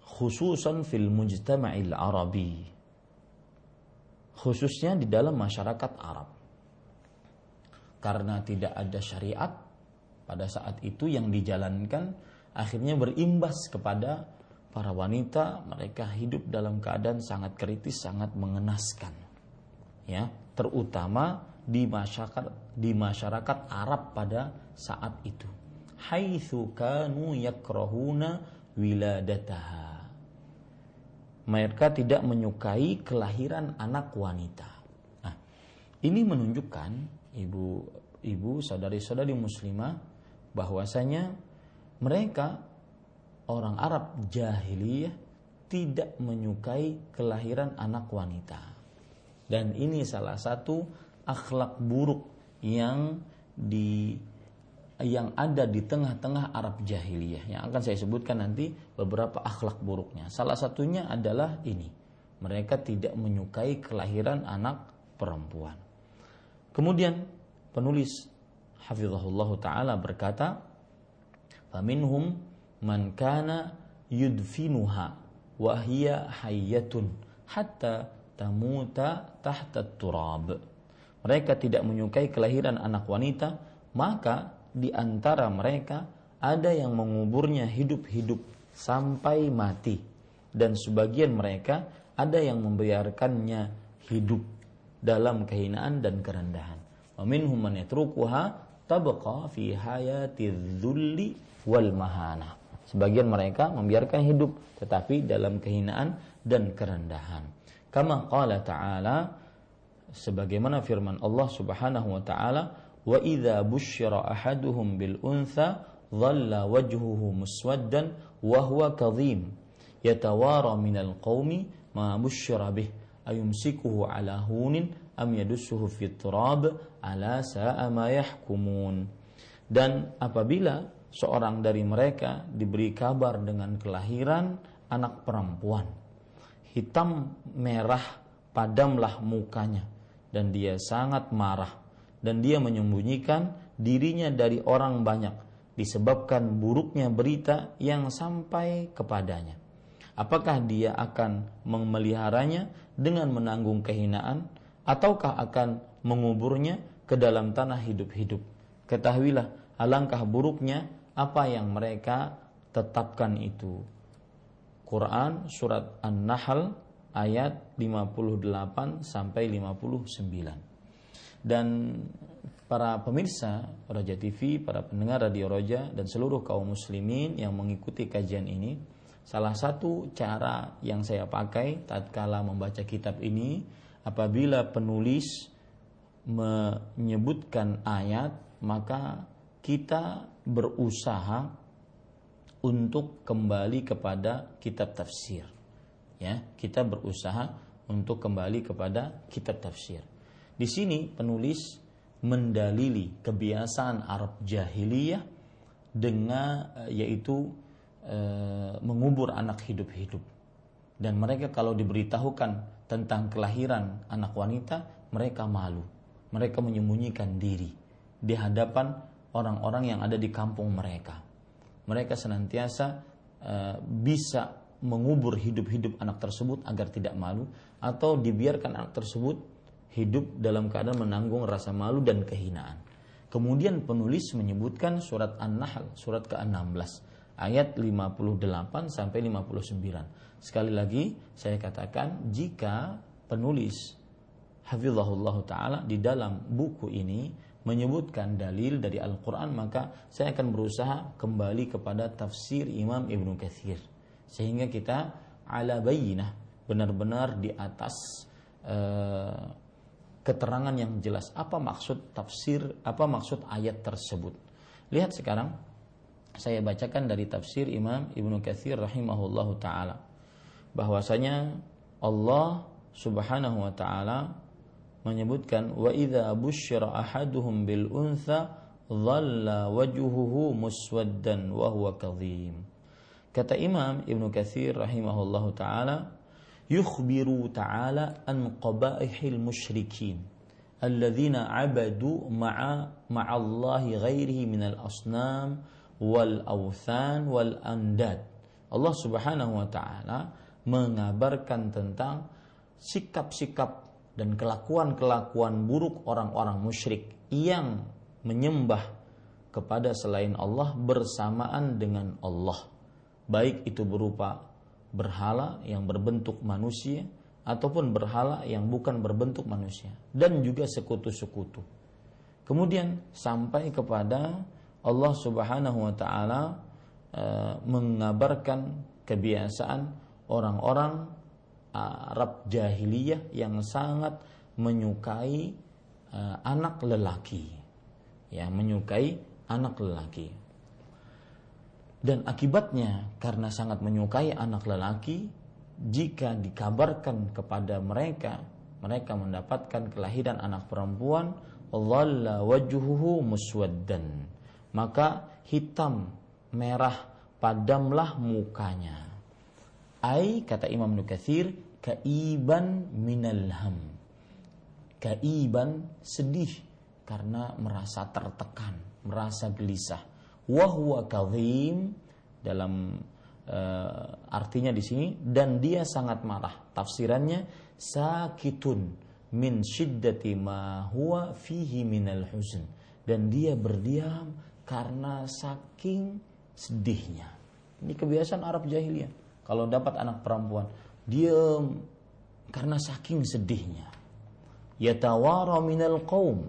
Khususan fil mujtama'il arabi. Khususnya di dalam masyarakat Arab. Karena tidak ada syariat pada saat itu yang dijalankan akhirnya berimbas kepada para wanita mereka hidup dalam keadaan sangat kritis, sangat mengenaskan. Ya, terutama di masyarakat di masyarakat Arab pada saat itu. Haitsu kanu yakrahuna wiladataha. Mereka tidak menyukai kelahiran anak wanita. Nah, ini menunjukkan ibu-ibu saudari-saudari muslimah bahwasanya mereka orang Arab jahiliyah tidak menyukai kelahiran anak wanita. Dan ini salah satu akhlak buruk yang di yang ada di tengah-tengah Arab jahiliyah yang akan saya sebutkan nanti beberapa akhlak buruknya. Salah satunya adalah ini, mereka tidak menyukai kelahiran anak perempuan. Kemudian penulis hafizahullah taala berkata, "Faminhum man kana yudfinuha wa hiya hayyatun hatta tamuta tahta turab." Mereka tidak menyukai kelahiran anak wanita, maka di antara mereka ada yang menguburnya hidup-hidup sampai mati dan sebagian mereka ada yang membiarkannya hidup dalam kehinaan dan kerendahan. Wa minhum man yatrukuha tabqa fi hayati dzulli wal mahana. Sebagian mereka membiarkan hidup tetapi dalam kehinaan dan kerendahan. Kama qala ta'ala sebagaimana firman Allah Subhanahu wa taala wa idza busyira ahaduhum bil untha dhalla wajhuhu muswaddan wa huwa kadhim. Yatawara minal qaumi ma busyira bih. Ayumsikuhu ala hunin am yadussuhu fit turab ala sa'a ma yahkumun. Dan apabila seorang dari mereka diberi kabar dengan kelahiran anak perempuan hitam merah padamlah mukanya dan dia sangat marah dan dia menyembunyikan dirinya dari orang banyak disebabkan buruknya berita yang sampai kepadanya. Apakah dia akan memeliharanya dengan menanggung kehinaan ataukah akan menguburnya ke dalam tanah hidup-hidup? Ketahuilah alangkah buruknya apa yang mereka tetapkan itu. Quran surat An-Nahl ayat 58 sampai 59. Dan para pemirsa Roja TV, para pendengar Radio Roja dan seluruh kaum muslimin yang mengikuti kajian ini, salah satu cara yang saya pakai tatkala membaca kitab ini apabila penulis menyebutkan ayat maka kita berusaha untuk kembali kepada kitab tafsir ya kita berusaha untuk kembali kepada kitab tafsir. Di sini penulis mendalili kebiasaan Arab jahiliyah dengan eh, yaitu e, mengubur anak hidup-hidup. Dan mereka kalau diberitahukan tentang kelahiran anak wanita, mereka malu. Mereka menyembunyikan diri di hadapan orang-orang yang ada di kampung mereka. Mereka senantiasa e, bisa mengubur hidup-hidup anak tersebut agar tidak malu atau dibiarkan anak tersebut hidup dalam keadaan menanggung rasa malu dan kehinaan. Kemudian penulis menyebutkan surat An-Nahl surat ke-16 ayat 58 sampai 59. Sekali lagi saya katakan jika penulis hafizahullah taala di dalam buku ini menyebutkan dalil dari Al-Qur'an maka saya akan berusaha kembali kepada tafsir Imam Ibnu Katsir. Sehingga kita ala bayinah benar-benar di atas uh, keterangan yang jelas. Apa maksud tafsir apa maksud ayat tersebut? Lihat sekarang saya bacakan dari tafsir Imam Ibnu Katsir rahimahullahu taala. Bahwasanya Allah Subhanahu wa taala menyebutkan wa idza busyira ahaduhum bil untha dhalla wajhuhu muswaddan wa huwa kadhim Kata Imam Ibnu Katsir rahimahullah taala, yukhbiru ta'ala an qabaihil musyrikin alladzina abadu ma'a ma'allahi ghairihi minal asnam wal awthan wal andad. Allah Subhanahu wa taala mengabarkan tentang sikap-sikap dan kelakuan-kelakuan buruk orang-orang musyrik yang menyembah kepada selain Allah bersamaan dengan Allah baik itu berupa berhala yang berbentuk manusia ataupun berhala yang bukan berbentuk manusia dan juga sekutu-sekutu. Kemudian sampai kepada Allah Subhanahu wa taala e, mengabarkan kebiasaan orang-orang Arab jahiliyah yang sangat menyukai e, anak lelaki. Ya, menyukai anak lelaki. Dan akibatnya karena sangat menyukai anak lelaki, jika dikabarkan kepada mereka, mereka mendapatkan kelahiran anak perempuan, dhalla wajhuhu muswaddan. Maka hitam, merah, padamlah mukanya. Ai kata Imam Nukathir, kaiban minal ham. Kaiban sedih karena merasa tertekan, merasa gelisah. Wahwa kadhim dalam uh, artinya di sini dan dia sangat marah. Tafsirannya sakitun min syiddati ma huwa fihi minal huzn dan dia berdiam karena saking sedihnya. Ini kebiasaan Arab jahiliyah. Kalau dapat anak perempuan, diam karena saking sedihnya. Yatawara minal qaum.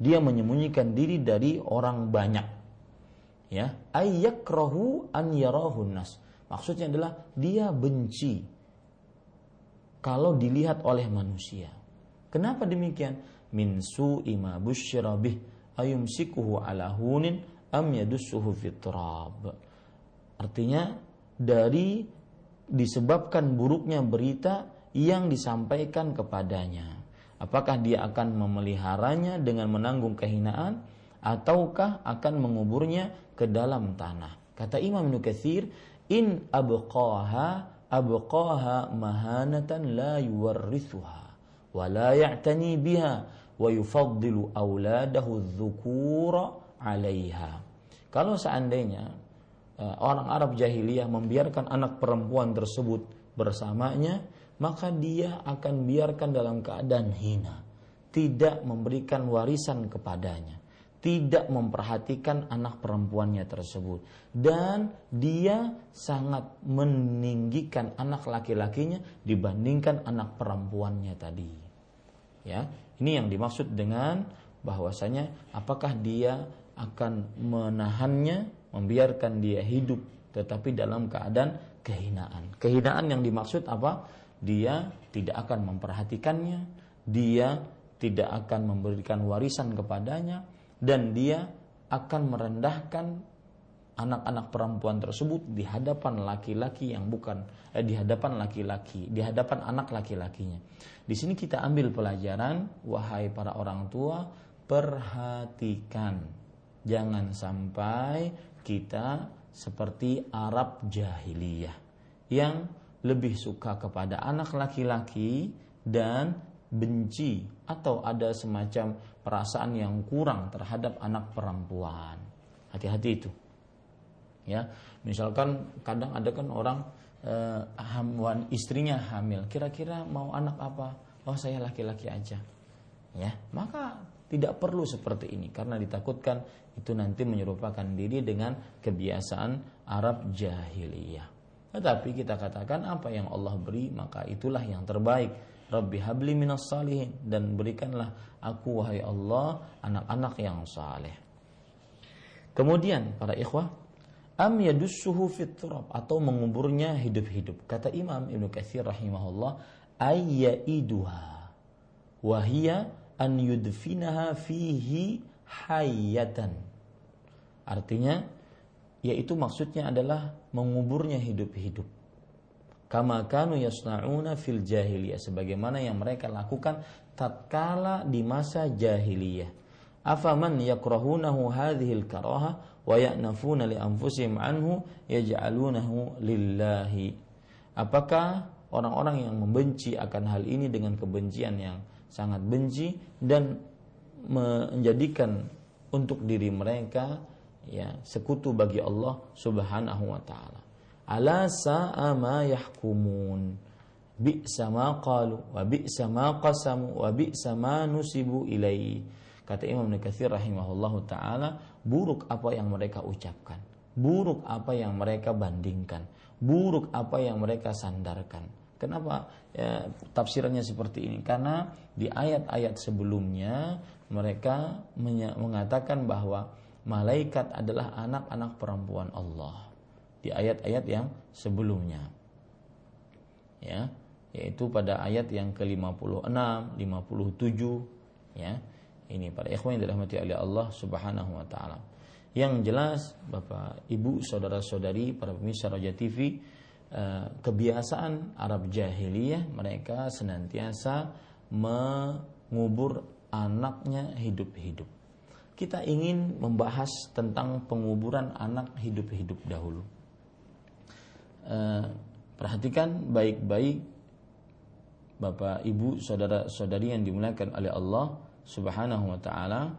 Dia menyembunyikan diri dari orang banyak. Ya, ayyakrahu an yarahun nas. Maksudnya adalah dia benci kalau dilihat oleh manusia. Kenapa demikian? Min su'i ma busyira bih ayumsikuhu ala hunin am yadussuhu fitrab. Artinya dari disebabkan buruknya berita yang disampaikan kepadanya. Apakah dia akan memeliharanya dengan menanggung kehinaan ataukah akan menguburnya ke dalam tanah? Kata Imam Nukathir, in abqaha abqaha mahanatan la yuwarrithuha wa la ya'tani biha wa yufaddilu auladahu dzukura 'alaiha. Kalau seandainya orang Arab jahiliyah membiarkan anak perempuan tersebut bersamanya, maka dia akan biarkan dalam keadaan hina, tidak memberikan warisan kepadanya, tidak memperhatikan anak perempuannya tersebut, dan dia sangat meninggikan anak laki-lakinya dibandingkan anak perempuannya tadi. Ya, ini yang dimaksud dengan bahwasanya apakah dia akan menahannya, membiarkan dia hidup tetapi dalam keadaan kehinaan. Kehinaan yang dimaksud apa? Dia tidak akan memperhatikannya, dia tidak akan memberikan warisan kepadanya dan dia akan merendahkan anak-anak perempuan tersebut di hadapan laki-laki yang bukan eh, di hadapan laki-laki, di hadapan anak laki-lakinya. Di sini kita ambil pelajaran, wahai para orang tua, perhatikan. Jangan sampai kita seperti Arab jahiliyah yang lebih suka kepada anak laki-laki dan benci atau ada semacam perasaan yang kurang terhadap anak perempuan. Hati-hati itu. Ya misalkan kadang ada kan orang eh, hamwan istrinya hamil kira-kira mau anak apa? Oh saya laki-laki aja. Ya maka tidak perlu seperti ini karena ditakutkan itu nanti menyerupakan diri dengan kebiasaan Arab jahiliyah tetapi kita katakan apa yang Allah beri maka itulah yang terbaik Rabbi habli minas salihin dan berikanlah aku wahai Allah anak-anak yang saleh. Kemudian para ikhwah am yadussuhu fit turab atau menguburnya hidup-hidup. Kata Imam Ibnu Katsir rahimahullah ayyaiduha wa hiya an yudfinaha fihi hayatan. Artinya yaitu maksudnya adalah menguburnya hidup-hidup. Kama kanu yasna'una fil jahiliyah sebagaimana yang mereka lakukan tatkala di masa jahiliyah. Afaman yakrahunahu hadhil karaha wa ya'nafuna li anfusihim anhu yaj'alunahu lillahi. Apakah orang-orang yang membenci akan hal ini dengan kebencian yang sangat benci dan menjadikan untuk diri mereka ya sekutu bagi Allah Subhanahu wa taala. Ala sa'a ma yahkumun. Bi'sa ma qalu wa bi'sa ma qasamu wa bi'sa ma nusibu ilaihi Kata Imam Nukathir rahimahullahu taala, buruk apa yang mereka ucapkan, buruk apa yang mereka bandingkan, buruk apa yang mereka sandarkan. Kenapa ya, tafsirannya seperti ini? Karena di ayat-ayat sebelumnya mereka mengatakan bahwa malaikat adalah anak-anak perempuan Allah. Di ayat-ayat yang sebelumnya. Ya, yaitu pada ayat yang ke-56, 57 ya ini para ikhwan yang dirahmati oleh Allah Subhanahu wa taala. Yang jelas Bapak, Ibu, saudara-saudari para pemirsa Roja TV kebiasaan Arab jahiliyah mereka senantiasa mengubur anaknya hidup-hidup. Kita ingin membahas tentang penguburan anak hidup-hidup dahulu. Eh, perhatikan baik-baik Bapak, Ibu, saudara-saudari yang dimuliakan oleh Allah Subhanahu wa taala,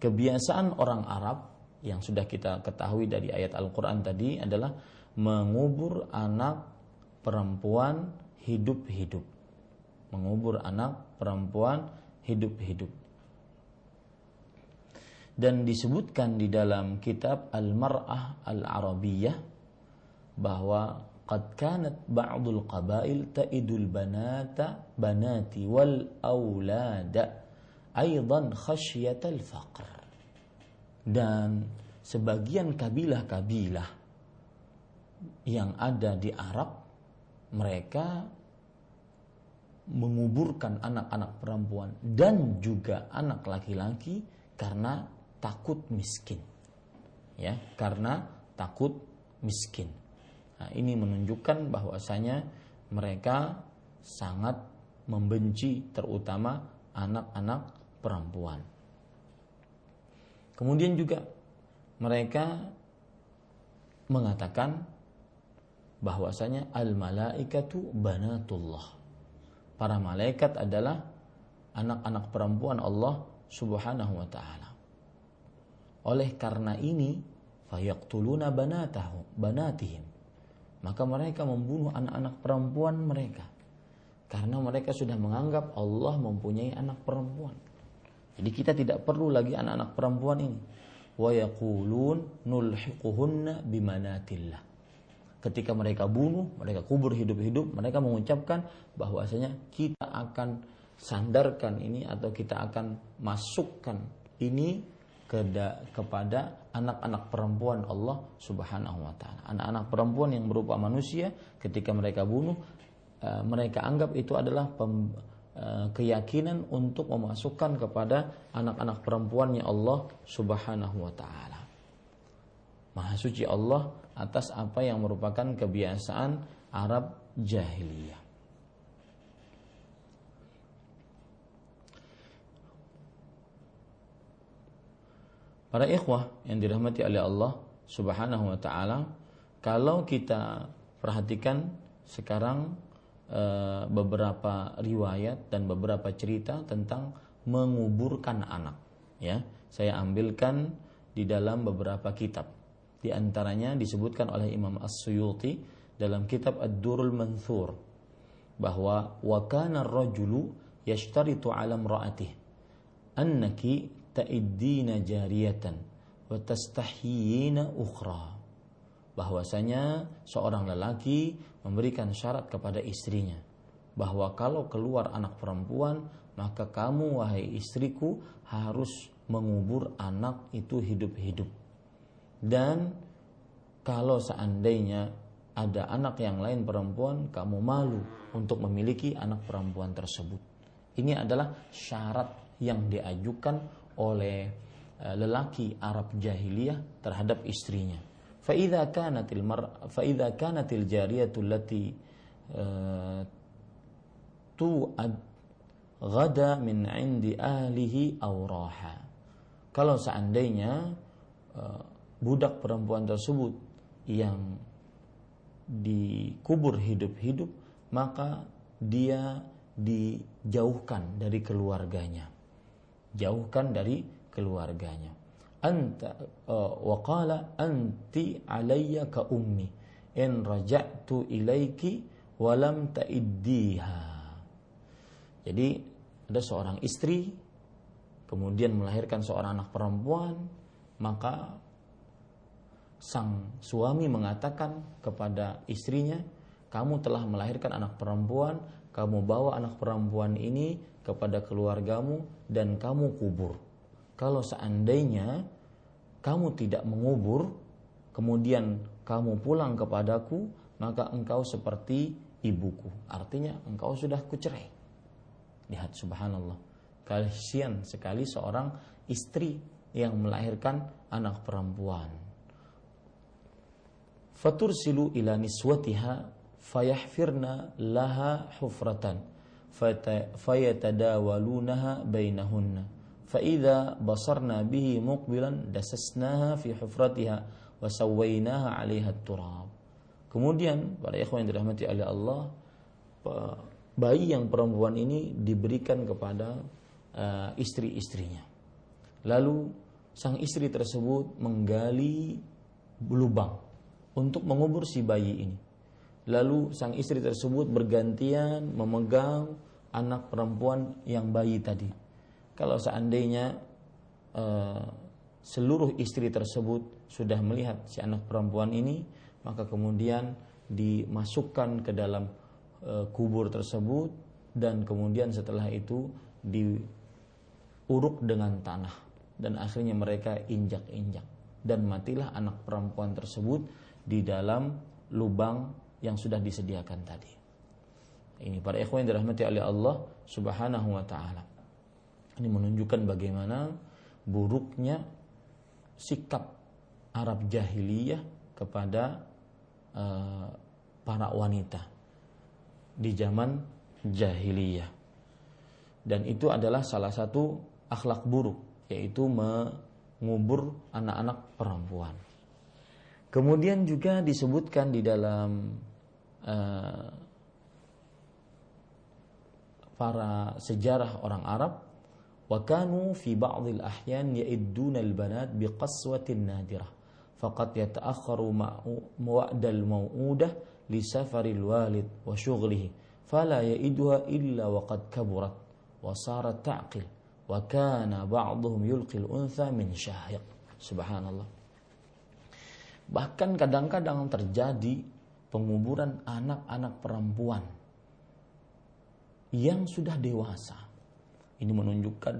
kebiasaan orang Arab yang sudah kita ketahui dari ayat Al-Qur'an tadi adalah mengubur anak perempuan hidup-hidup. Mengubur anak perempuan hidup-hidup. Dan disebutkan di dalam kitab Al-Mar'ah Al-Arabiyah bahwa qad kanat ba'dul qabail ta'idul banata banati wal aulada aidan faqr. Dan sebagian kabilah-kabilah yang ada di Arab mereka menguburkan anak-anak perempuan dan juga anak laki-laki karena takut miskin. Ya, karena takut miskin. Nah, ini menunjukkan bahwasanya mereka sangat membenci terutama anak-anak perempuan. Kemudian juga mereka mengatakan bahwasanya al malaikatu banatullah. Para malaikat adalah anak-anak perempuan Allah Subhanahu wa taala. Oleh karena ini, fayaqtuluna banatahu, banatihim. Maka mereka membunuh anak-anak perempuan mereka. Karena mereka sudah menganggap Allah mempunyai anak perempuan. Jadi kita tidak perlu lagi anak-anak perempuan ini. Wa yaqulun nulhiquhunna bimanatillah. Ketika mereka bunuh, mereka kubur hidup-hidup, mereka mengucapkan bahwasanya kita akan sandarkan ini atau kita akan masukkan ini kepada anak-anak perempuan Allah Subhanahu wa taala. Anak-anak perempuan yang berupa manusia ketika mereka bunuh eh, mereka anggap itu adalah keyakinan untuk memasukkan kepada anak-anak perempuannya Allah Subhanahu wa taala. Maha suci Allah atas apa yang merupakan kebiasaan Arab jahiliyah. Para ikhwah yang dirahmati oleh Allah Subhanahu wa taala, kalau kita perhatikan sekarang e, beberapa riwayat dan beberapa cerita tentang menguburkan anak, ya. Saya ambilkan di dalam beberapa kitab. Di antaranya disebutkan oleh Imam As-Suyuti dalam kitab Ad-Durul Manthur bahwa wa kana ar-rajulu yashtaritu 'ala imra'atihi annaki ta'iddina jariyatan wa tastahyina ukhra bahwasanya seorang lelaki memberikan syarat kepada istrinya bahwa kalau keluar anak perempuan maka kamu wahai istriku harus mengubur anak itu hidup-hidup dan kalau seandainya ada anak yang lain perempuan kamu malu untuk memiliki anak perempuan tersebut ini adalah syarat yang diajukan oleh eh, lelaki Arab jahiliyah terhadap istrinya. Faida kanatil mar faida kanatil jariyatul lati uh, tu'ad ghada min indi ahlihi auraha. Kalau seandainya uh, budak perempuan tersebut yang dikubur hidup-hidup maka dia dijauhkan dari keluarganya jauhkan dari keluarganya anta uh, wa qala anti alayya ka ummi in raja'tu ilaiki wa lam ta'iddiha jadi ada seorang istri kemudian melahirkan seorang anak perempuan maka sang suami mengatakan kepada istrinya kamu telah melahirkan anak perempuan kamu bawa anak perempuan ini kepada keluargamu dan kamu kubur. Kalau seandainya kamu tidak mengubur, kemudian kamu pulang kepadaku, maka engkau seperti ibuku. Artinya engkau sudah kucerai. Lihat subhanallah. Kasihan sekali seorang istri yang melahirkan anak perempuan. Fatursilu ila niswatiha fayahfirna laha hufratan fayatadawalunaha bainahunna فإذا بصرنا به مقبلا دسسناها في حفرتها وسويناها عليها التراب Kemudian para ikhwan yang dirahmati oleh Allah, bayi yang perempuan ini diberikan kepada uh, istri-istrinya. Lalu sang istri tersebut menggali lubang untuk mengubur si bayi ini. Lalu sang istri tersebut bergantian memegang anak perempuan yang bayi tadi. kalau seandainya uh, seluruh istri tersebut sudah melihat si anak perempuan ini, maka kemudian dimasukkan ke dalam e, kubur tersebut dan kemudian setelah itu diuruk dengan tanah dan akhirnya mereka injak-injak dan matilah anak perempuan tersebut di dalam lubang yang sudah disediakan tadi. Ini para ikhwan yang dirahmati oleh Allah Subhanahu wa taala. Ini menunjukkan bagaimana buruknya sikap Arab jahiliyah kepada uh, para wanita di zaman jahiliyah. Dan itu adalah salah satu akhlak buruk yaitu mengubur anak-anak perempuan. Kemudian juga disebutkan di dalam uh, para sejarah orang Arab وكانوا في بعض الأحيان يئدون البنات بقسوة نادرة فقد يتأخر وعد الموؤودة لسفر الوالد وشغله فلا يئدها إلا وقد كبرت وصارت تعقل وكان بعضهم يلقي الأنثى من شاهق سبحان الله bahkan kadang-kadang terjadi penguburan anak-anak perempuan yang sudah dewasa ini menunjukkan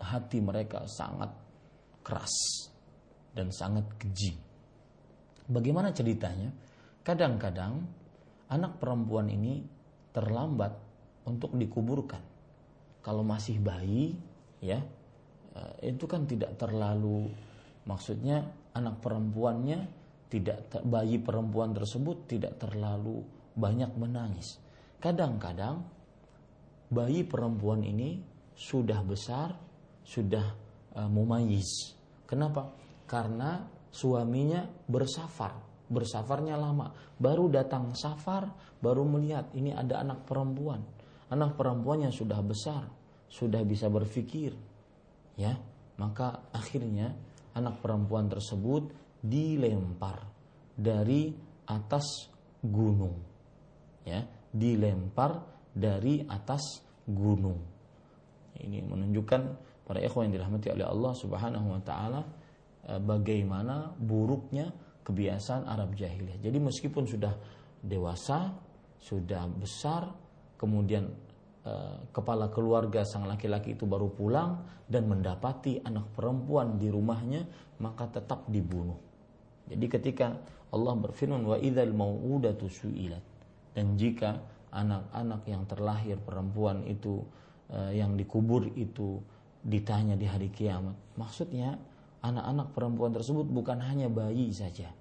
hati mereka sangat keras dan sangat keji. Bagaimana ceritanya? Kadang-kadang anak perempuan ini terlambat untuk dikuburkan. Kalau masih bayi, ya, eh, itu kan tidak terlalu maksudnya anak perempuannya tidak bayi perempuan tersebut tidak terlalu banyak menangis. Kadang-kadang bayi perempuan ini sudah besar, sudah uh, mumayyiz. Kenapa? Karena suaminya bersafar, bersafarnya lama. Baru datang safar, baru melihat ini ada anak perempuan. Anak perempuannya sudah besar, sudah bisa berpikir. Ya, maka akhirnya anak perempuan tersebut dilempar dari atas gunung. Ya, dilempar dari atas gunung ini menunjukkan para ikhwan yang dirahmati oleh Allah Subhanahu wa taala eh, bagaimana buruknya kebiasaan Arab jahiliyah. Jadi meskipun sudah dewasa, sudah besar, kemudian eh, kepala keluarga sang laki-laki itu baru pulang dan mendapati anak perempuan di rumahnya, maka tetap dibunuh. Jadi ketika Allah berfirman wa idzal mau'udatu su'ilat dan jika anak-anak yang terlahir perempuan itu yang dikubur itu ditanya di hari kiamat. Maksudnya anak-anak perempuan tersebut bukan hanya bayi saja,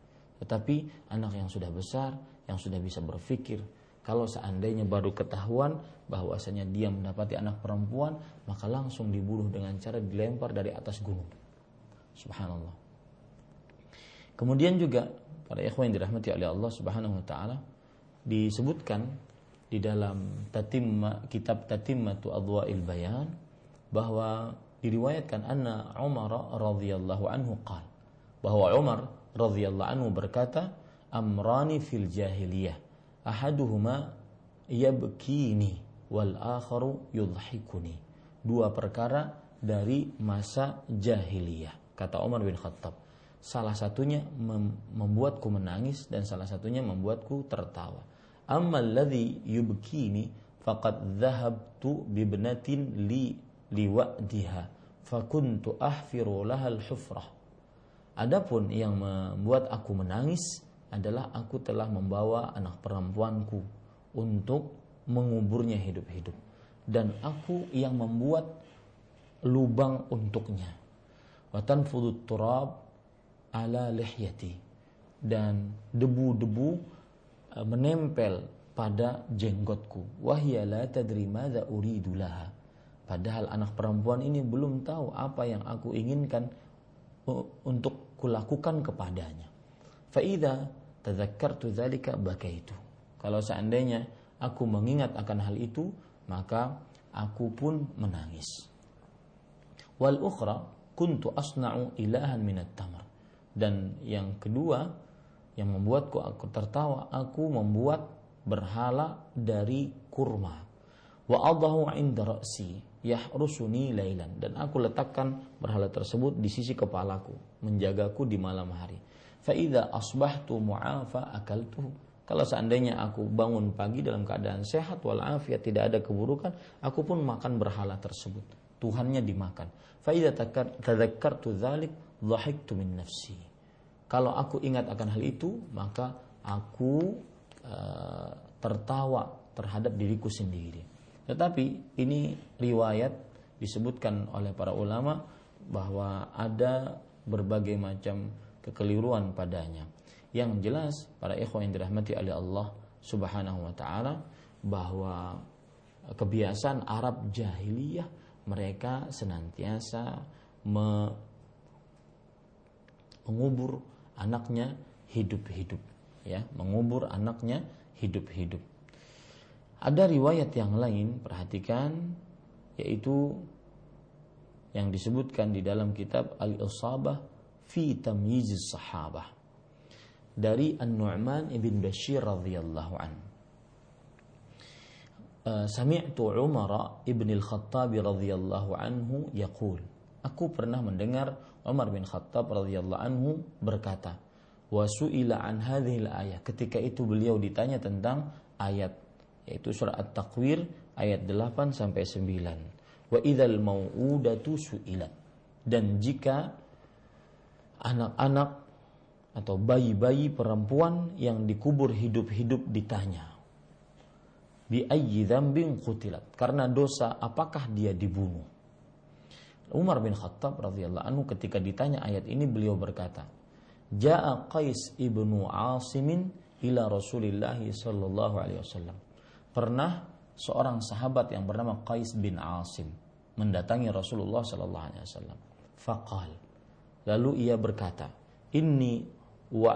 tetapi anak yang sudah besar, yang sudah bisa berpikir. Kalau seandainya baru ketahuan bahwasanya dia mendapati anak perempuan, maka langsung dibunuh dengan cara dilempar dari atas gunung. Subhanallah. Kemudian juga para ikhwan yang dirahmati oleh Allah Subhanahu wa taala disebutkan di dalam tatimma kitab Tatimmatu Adwa'il Bayan bahwa diriwayatkan anna Umar radhiyallahu anhu qal bahwa Umar radhiyallahu anhu berkata amrani fil jahiliyah ahaduhuma yabkini wal akharu yudhikuni dua perkara dari masa jahiliyah kata Umar bin Khattab. Salah satunya membuatku menangis dan salah satunya membuatku tertawa Amma alladhi yubkini faqad dhahabtu bibnatin li liwa'diha fakuntu ahfiru laha al-hufrah. Adapun yang membuat aku menangis adalah aku telah membawa anak perempuanku untuk menguburnya hidup-hidup dan aku yang membuat lubang untuknya. Watan fudut turab ala lihyati dan debu-debu menempel pada jenggotku. Wahya la tadri madza uridu laha. Padahal anak perempuan ini belum tahu apa yang aku inginkan untuk kulakukan kepadanya. Faida tadzakkartu bakaitu. Kalau seandainya aku mengingat akan hal itu, maka aku pun menangis. Wal ukhra kuntu asna'u ilahan minat tamar. Dan yang kedua yang membuatku aku tertawa, aku membuat berhala dari kurma. Wa adahu inda ra'si yahrusuni lailan dan aku letakkan berhala tersebut di sisi kepalaku, menjagaku di malam hari. Fa idza asbahtu mu'afa akaltuhu kalau seandainya aku bangun pagi dalam keadaan sehat walafiat tidak ada keburukan, aku pun makan berhala tersebut. Tuhannya dimakan. Faida tadzakkartu dzalik dhahiktu min nafsi. Kalau aku ingat akan hal itu, maka aku uh, tertawa terhadap diriku sendiri. Tetapi ini riwayat disebutkan oleh para ulama bahwa ada berbagai macam kekeliruan padanya. Yang jelas para ikhwan yang dirahmati oleh Allah Subhanahu wa taala bahwa kebiasaan Arab jahiliyah mereka senantiasa me mengubur anaknya hidup-hidup ya, mengubur anaknya hidup-hidup. Ada riwayat yang lain, perhatikan yaitu yang disebutkan di dalam kitab Al-Isabah fi Tamyiz Sahabah dari An-Nu'man ibn Bashir radhiyallahu an. Uh, Sami'tu Umar ibn al-Khattab radhiyallahu anhu yaqul. Aku pernah mendengar Umar bin Khattab radhiyallahu anhu berkata, "Wa su'ila an hadhil ayat." Ketika itu beliau ditanya tentang ayat yaitu surah At-Takwir ayat 8 sampai 9. Wa idzal mau'udatu su'ilat. Dan jika anak-anak atau bayi-bayi perempuan yang dikubur hidup-hidup ditanya bi ayyi dzambin qutilat karena dosa apakah dia dibunuh Umar bin Khattab radhiyallahu anhu ketika ditanya ayat ini beliau berkata Ja'a Qais ibnu Asimin ila Rasulillah sallallahu alaihi wasallam. Pernah seorang sahabat yang bernama Qais bin Asim mendatangi Rasulullah sallallahu alaihi wasallam. Faqal. Lalu ia berkata inni wa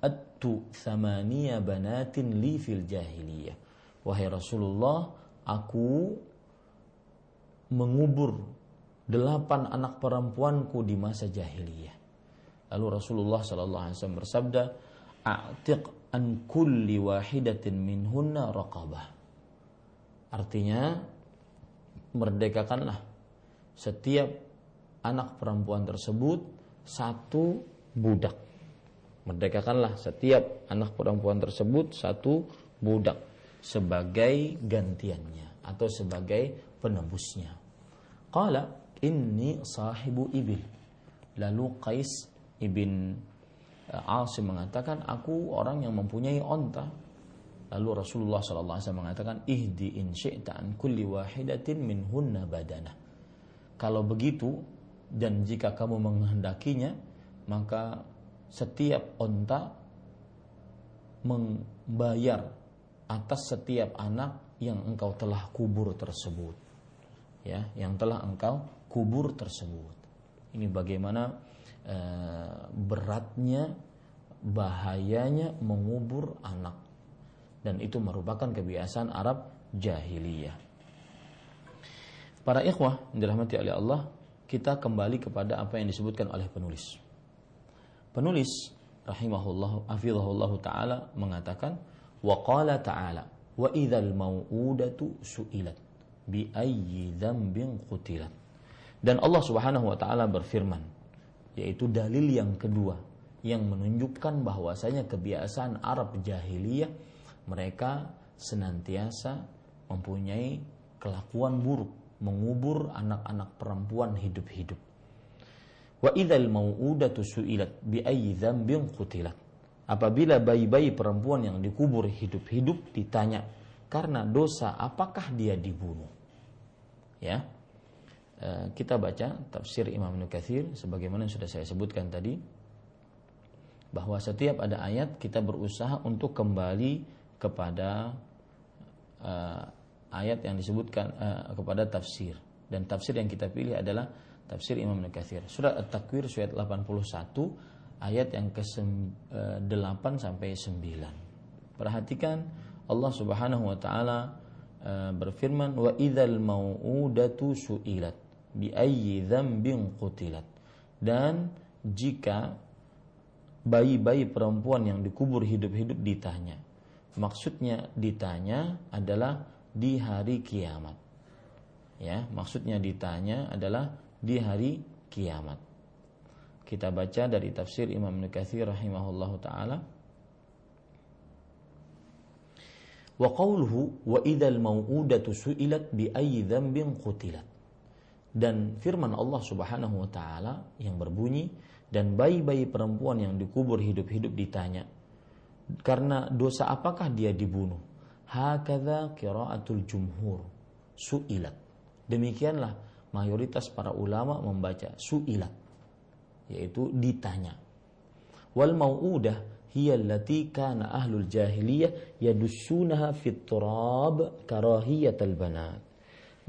attu thamaniya banatin li fil jahiliyah. Wahai Rasulullah, aku mengubur delapan anak perempuanku di masa jahiliyah. Lalu Rasulullah sallallahu alaihi wasallam bersabda, "A'tiq an kulli wahidatin minhunna raqabah." Artinya, merdekakanlah setiap anak perempuan tersebut satu budak merdekakanlah setiap anak perempuan tersebut satu budak sebagai gantiannya atau sebagai penebusnya. Qala inni sahibu ibil. Lalu Qais ibn eh, Asim mengatakan aku orang yang mempunyai onta. Lalu Rasulullah SAW mengatakan ihdi in syi'ta an kulli wahidatin min hunna badana. Kalau begitu dan jika kamu menghendakinya maka setiap onta membayar atas setiap anak yang engkau telah kubur tersebut ya yang telah engkau kubur tersebut. Ini bagaimana e, beratnya bahayanya mengubur anak. Dan itu merupakan kebiasaan Arab jahiliyah. Para ikhwah dirahmati oleh Allah kita kembali kepada apa yang disebutkan oleh penulis. Penulis rahimahullah afidhahullah taala mengatakan wa qala ta'ala wa idzal mau'udatu su'ilat bi ayyi dzambin qutilat. Dan Allah Subhanahu wa taala berfirman yaitu dalil yang kedua yang menunjukkan bahwasanya kebiasaan Arab jahiliyah mereka senantiasa mempunyai kelakuan buruk mengubur anak-anak perempuan hidup-hidup Wa idzal mau'udatu su'ilat bi ayyi qutilat. Apabila bayi-bayi perempuan yang dikubur hidup-hidup ditanya karena dosa apakah dia dibunuh? Ya. E, kita baca tafsir Imam Nukathir sebagaimana yang sudah saya sebutkan tadi bahwa setiap ada ayat kita berusaha untuk kembali kepada uh, ayat yang disebutkan uh, kepada tafsir dan tafsir yang kita pilih adalah tafsir Imam Nukathir. Surat At-Takwir surat 81 ayat yang ke-8 sampai 9. Perhatikan Allah Subhanahu wa taala eh, berfirman wa idzal mau'udatu su'ilat bi ayyi dzambin qutilat. Dan jika bayi-bayi perempuan yang dikubur hidup-hidup ditanya. Maksudnya ditanya adalah di hari kiamat. Ya, maksudnya ditanya adalah di hari kiamat. Kita baca dari tafsir Imam Nukathir rahimahullahu taala. Wa qawluhu wa idzal mau'udatu su'ilat bi ayyi dzambin qutilat. Dan firman Allah Subhanahu wa taala yang berbunyi dan bayi-bayi perempuan yang dikubur hidup-hidup ditanya karena dosa apakah dia dibunuh hakadha qiraatul jumhur su'ilat demikianlah mayoritas para ulama membaca su'ilat yaitu ditanya. Wal mau'udah hiya allati kana ahlul jahiliyah yadussunaha fit turab karahiyatal banat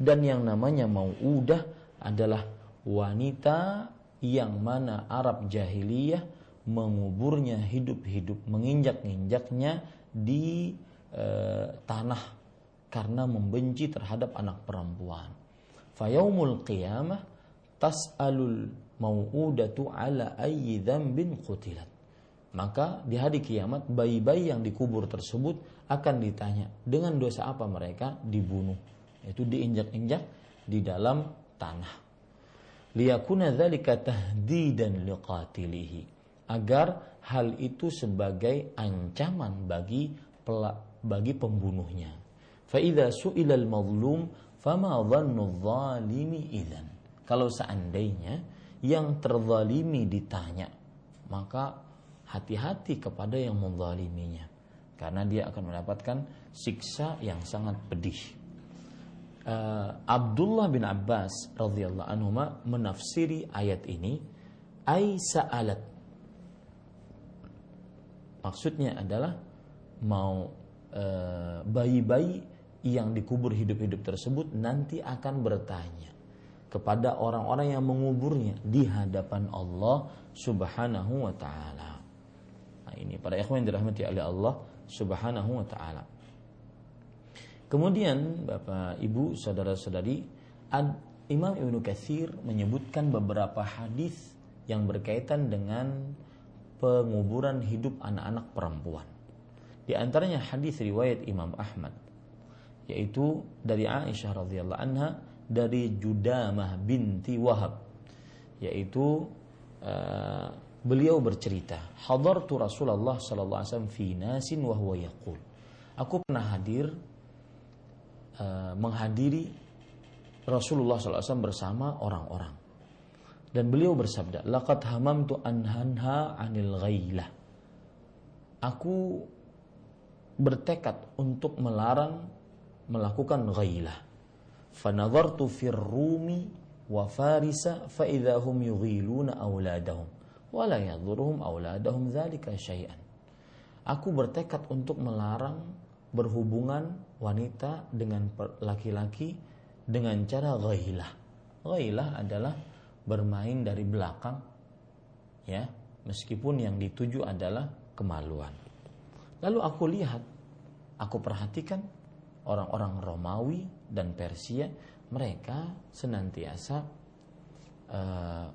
dan yang namanya mau'udah adalah wanita yang mana Arab jahiliyah menguburnya hidup-hidup, menginjak-injaknya di e, tanah karena membenci terhadap anak perempuan. Fayaumul qiyamah tas'alul mau'udatu ala ayyi dzambin qutilat. Maka di hari kiamat bayi-bayi yang dikubur tersebut akan ditanya dengan dosa apa mereka dibunuh. Itu diinjak-injak di dalam tanah. Liyakuna dzalika tahdidan liqatilihi. Agar hal itu sebagai ancaman bagi bagi pembunuhnya. Fa idza su'ila al-mazlum fama dhannu zalimi idzan. Kalau seandainya yang terzalimi ditanya maka hati-hati kepada yang menzaliminya. Karena dia akan mendapatkan siksa yang sangat pedih uh, Abdullah bin Abbas radhiyallahu anhu menafsiri ayat ini ai sa'alat maksudnya adalah mau uh, bayi-bayi yang dikubur hidup-hidup tersebut nanti akan bertanya kepada orang-orang yang menguburnya di hadapan Allah Subhanahu wa taala. Nah, ini para ikhwan yang dirahmati oleh Allah Subhanahu wa taala. Kemudian Bapak Ibu saudara-saudari Imam Ibnu Katsir menyebutkan beberapa hadis yang berkaitan dengan penguburan hidup anak-anak perempuan. Di antaranya hadis riwayat Imam Ahmad yaitu dari Aisyah radhiyallahu anha dari Judamah binti Wahab yaitu uh, beliau bercerita hadartu Rasulullah sallallahu alaihi wasallam fi nasin wa huwa yaqul aku pernah hadir Eh, menghadiri Rasulullah SAW bersama orang-orang. Dan beliau bersabda, "Laqad hamamtu anhanha 'anil ghailah." Aku bertekad untuk melarang melakukan ghailah. Fanadhartu fir rumi wa farisa fa idza hum yughiluna auladahum wa la yadhurruhum auladahum dzalika syai'an. Aku bertekad untuk melarang berhubungan wanita dengan laki-laki dengan cara ghailah. Ghailah adalah bermain dari belakang ya, meskipun yang dituju adalah kemaluan. Lalu aku lihat, aku perhatikan orang-orang Romawi dan Persia, mereka senantiasa uh,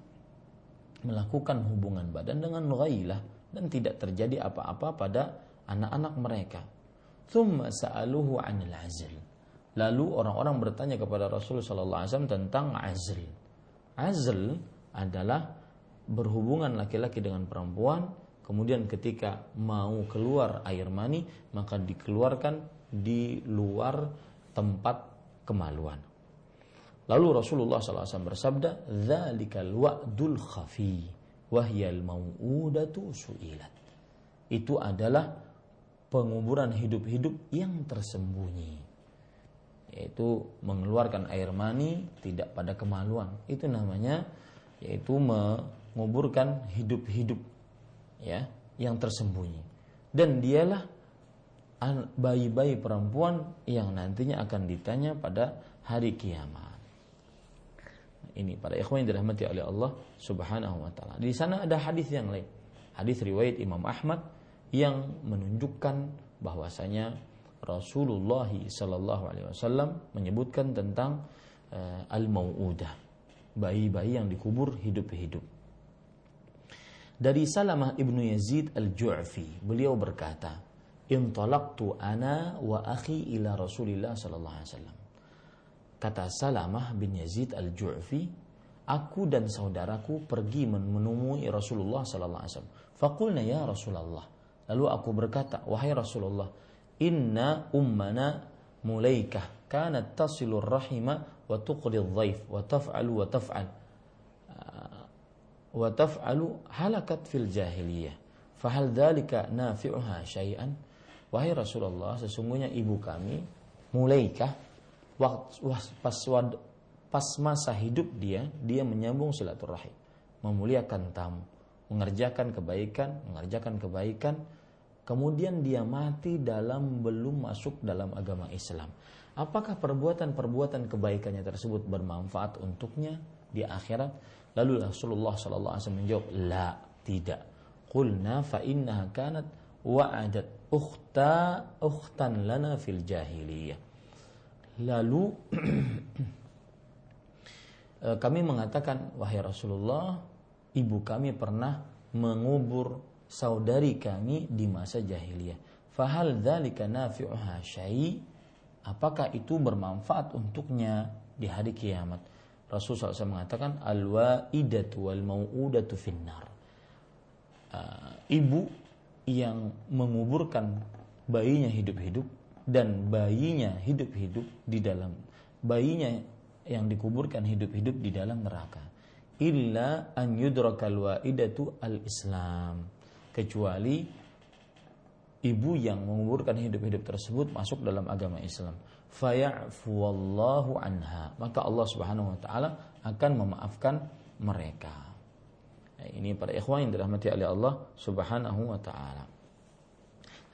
melakukan hubungan badan dengan ghailah dan tidak terjadi apa-apa pada anak-anak mereka Thumma sa'aluhu 'anil azl. Lalu orang-orang bertanya kepada Rasulullah sallallahu alaihi tentang azl. Azl adalah berhubungan laki-laki dengan perempuan, kemudian ketika mau keluar air mani, maka dikeluarkan di luar tempat kemaluan. Lalu Rasulullah SAW bersabda, "Dzalikal wa'dul khafi, wahyal mau'udatu su'ilat." Itu adalah penguburan hidup-hidup yang tersembunyi yaitu mengeluarkan air mani tidak pada kemaluan. Itu namanya yaitu menguburkan hidup-hidup ya yang tersembunyi. Dan dialah bayi-bayi perempuan yang nantinya akan ditanya pada hari kiamat. Ini para ikhwan yang dirahmati oleh Allah Subhanahu wa taala. Di sana ada hadis yang lain. Hadis riwayat Imam Ahmad yang menunjukkan bahwasanya Rasulullah Sallallahu Alaihi Wasallam menyebutkan tentang uh, al-mau'udah bayi-bayi yang dikubur hidup-hidup. Dari Salamah ibnu Yazid al-Ju'fi, beliau berkata, "Intalaqtu ana wa akhi ila Rasulillah sallallahu alaihi wasallam." Kata Salamah bin Yazid al-Ju'fi, aku dan saudaraku pergi menemui Rasulullah sallallahu alaihi wasallam. Ya Rasulullah. Lalu aku berkata, "Wahai Rasulullah, inna ummana mulaikah kanat tasilur rahima wa tuqri dhaif wa taf'alu wa taf'al." wa taf'alu halakat fil jahiliyah fahal dzalika nafi'uha syai'an wahai Rasulullah sesungguhnya ibu kami mulaikah pas pas masa hidup dia dia menyambung silaturahim memuliakan tamu mengerjakan kebaikan mengerjakan kebaikan kemudian dia mati dalam belum masuk dalam agama Islam apakah perbuatan-perbuatan kebaikannya tersebut bermanfaat untuknya di akhirat Lalu Rasulullah sallallahu alaihi wasallam menjawab, "La, tidak." Qulna fa innaha kanat wa'adat ukhta ukhtan lana fil jahiliyah. Lalu eh, kami mengatakan, "Wahai Rasulullah, ibu kami pernah mengubur saudari kami di masa jahiliyah. Fahal dzalika nafi'uha syai'? Apakah itu bermanfaat untuknya di hari kiamat?" Rasulullah SAW mengatakan al-waidatu wal mau'udatu finnar. Uh, ibu yang menguburkan bayinya hidup-hidup dan bayinya hidup-hidup di dalam bayinya yang dikuburkan hidup-hidup di dalam neraka. Illa an yudrakal waidatu al-islam. Kecuali ibu yang menguburkan hidup-hidup tersebut masuk dalam agama Islam. Faya'fuwallahu anha. Maka Allah Subhanahu wa taala akan memaafkan mereka. Nah, ini para ikhwan yang dirahmati oleh Allah Subhanahu wa taala.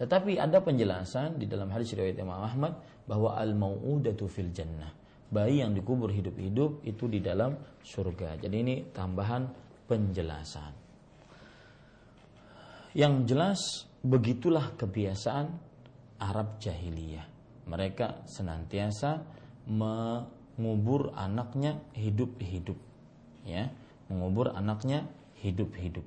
Tetapi ada penjelasan di dalam hadis riwayat Imam Ahmad bahwa al-mau'udatu fil jannah bayi yang dikubur hidup-hidup itu di dalam surga. Jadi ini tambahan penjelasan. Yang jelas begitulah kebiasaan Arab jahiliyah. Mereka senantiasa mengubur anaknya hidup-hidup ya. Mengubur anaknya hidup-hidup.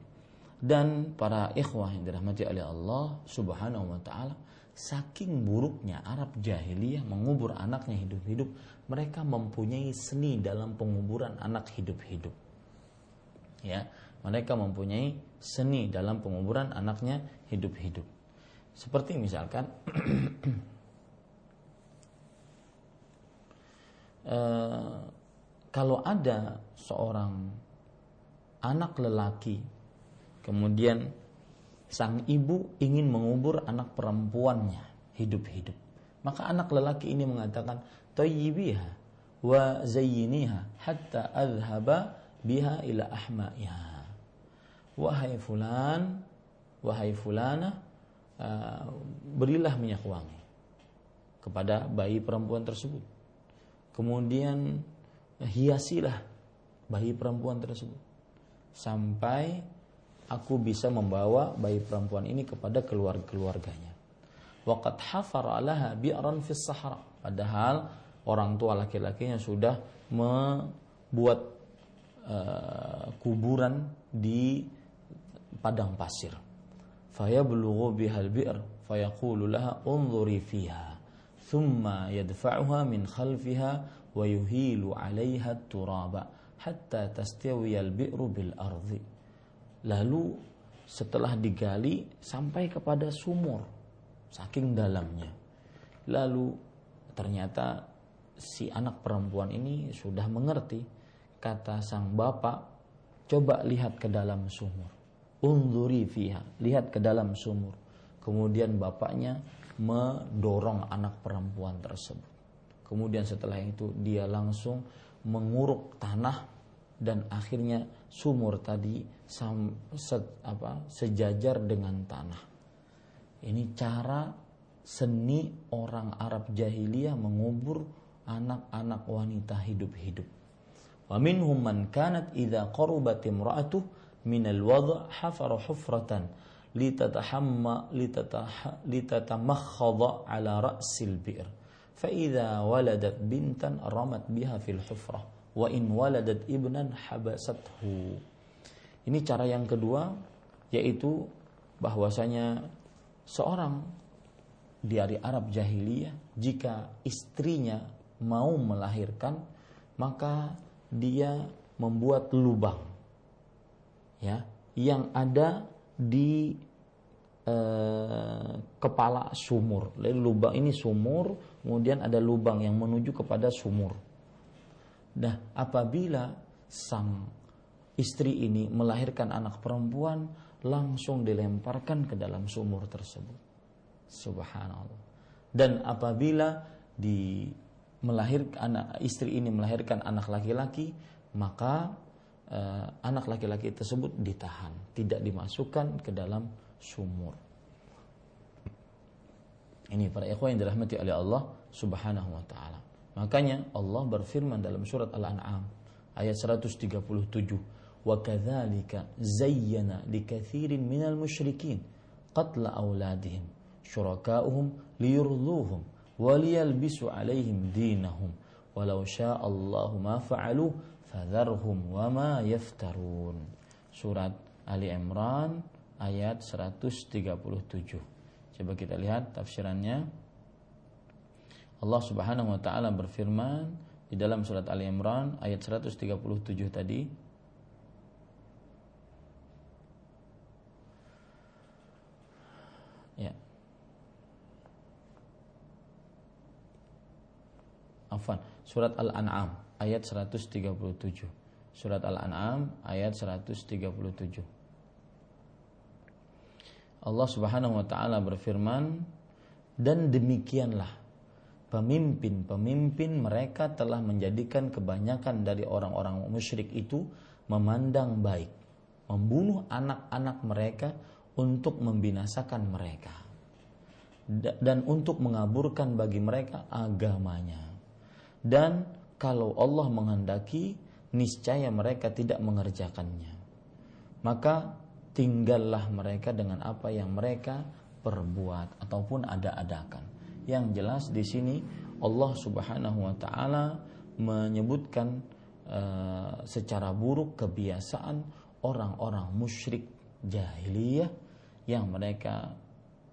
Dan para ikhwah yang dirahmati oleh Allah Subhanahu wa taala saking buruknya Arab jahiliyah mengubur anaknya hidup-hidup mereka mempunyai seni dalam penguburan anak hidup-hidup. Ya mereka mempunyai seni dalam penguburan anaknya hidup-hidup. Seperti misalkan Eh, kalau ada seorang anak lelaki kemudian sang ibu ingin mengubur anak perempuannya hidup-hidup. Maka anak lelaki ini mengatakan tayyibiha wa zayyiniha hatta adhaba biha ila ahmaiha. Wahai fulan wahai fulana uh, berilah minyak wangi kepada bayi perempuan tersebut. Kemudian hiasilah bayi perempuan tersebut sampai aku bisa membawa bayi perempuan ini kepada keluarga-keluarganya. Waktu hafar alaha bi'ran fis sahara. Padahal orang tua laki-lakinya sudah membuat uh, kuburan di padang pasir. Fayablughu bihal bi'r fayaqulu laha unzuri fiha thumma yadfa'uha min khalfiha wa yuhilu 'alayha turaba hatta tastawi al-bi'ru bil ardi lalu setelah digali sampai kepada sumur saking dalamnya. Lalu ternyata si anak perempuan ini sudah mengerti kata sang bapak coba lihat ke dalam sumur. Unzuri fiha. Lihat ke dalam sumur. Kemudian bapaknya mendorong anak perempuan tersebut. Kemudian setelah itu dia langsung menguruk tanah dan akhirnya sumur tadi sam, se, apa, sejajar dengan tanah. Ini cara seni orang Arab jahiliyah mengubur anak-anak wanita hidup-hidup. Wa minhum man kanat idza qarubat imra'atuh min al-wad' hafara hufratan litatahamma litatamakkhadha ala ra'sil bi'r fa idza waladat bintan ramat biha fil hufrah wa in waladat ibnan habasathu ini cara yang kedua yaitu bahwasanya seorang di hari Arab jahiliyah jika istrinya mau melahirkan maka dia membuat lubang ya yang ada di eh, kepala sumur. Lalu lubang ini sumur, kemudian ada lubang yang menuju kepada sumur. Nah, apabila sang istri ini melahirkan anak perempuan, langsung dilemparkan ke dalam sumur tersebut. Subhanallah. Dan apabila di melahirkan anak istri ini melahirkan anak laki-laki, maka eh, anak laki-laki tersebut ditahan, tidak dimasukkan ke dalam sumur. Ini para ikhwan yang dirahmati oleh Allah Subhanahu wa taala. Makanya Allah berfirman dalam surat Al-An'am ayat 137, "Wa kadzalika zayyana likatsirin minal musyrikin qatla auladihim syuraka'uhum liyurduhum wa liyalbisu alaihim dinahum walau sya'allahu ma fa'alu fadharhum wa ma yaftarun." Surat Ali Imran ayat 137. Coba kita lihat tafsirannya. Allah Subhanahu wa taala berfirman di dalam surat Ali Imran ayat 137 tadi Ya. Afan, surat Al-An'am ayat 137. Surat Al-An'am ayat 137. Allah Subhanahu wa taala berfirman, "Dan demikianlah pemimpin-pemimpin mereka telah menjadikan kebanyakan dari orang-orang musyrik itu memandang baik, membunuh anak-anak mereka untuk membinasakan mereka dan untuk mengaburkan bagi mereka agamanya. Dan kalau Allah menghendaki, niscaya mereka tidak mengerjakannya. Maka tinggallah mereka dengan apa yang mereka perbuat ataupun ada-adakan. Yang jelas di sini Allah Subhanahu wa taala menyebutkan uh, secara buruk kebiasaan orang-orang musyrik jahiliyah yang mereka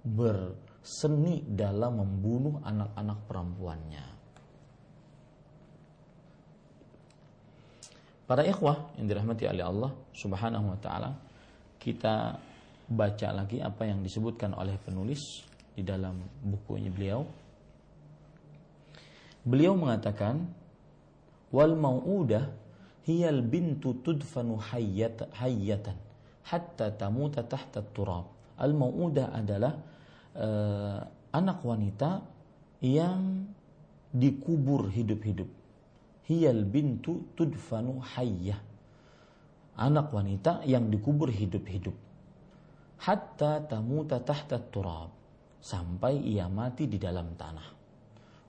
berseni dalam membunuh anak-anak perempuannya. Para ikhwah yang dirahmati oleh Allah Subhanahu wa taala, kita baca lagi apa yang disebutkan oleh penulis di dalam bukunya beliau. Beliau mengatakan wal mau'udah hiyal bintu tudfanu hayyat, hayyatan hatta tamuta tahta turab. Al mau'udah adalah uh, anak wanita yang dikubur hidup-hidup. Hiyal bintu tudfanu hayyah. Anak wanita yang dikubur hidup-hidup. Hatta tamuta tahta turab. Sampai ia mati di dalam tanah.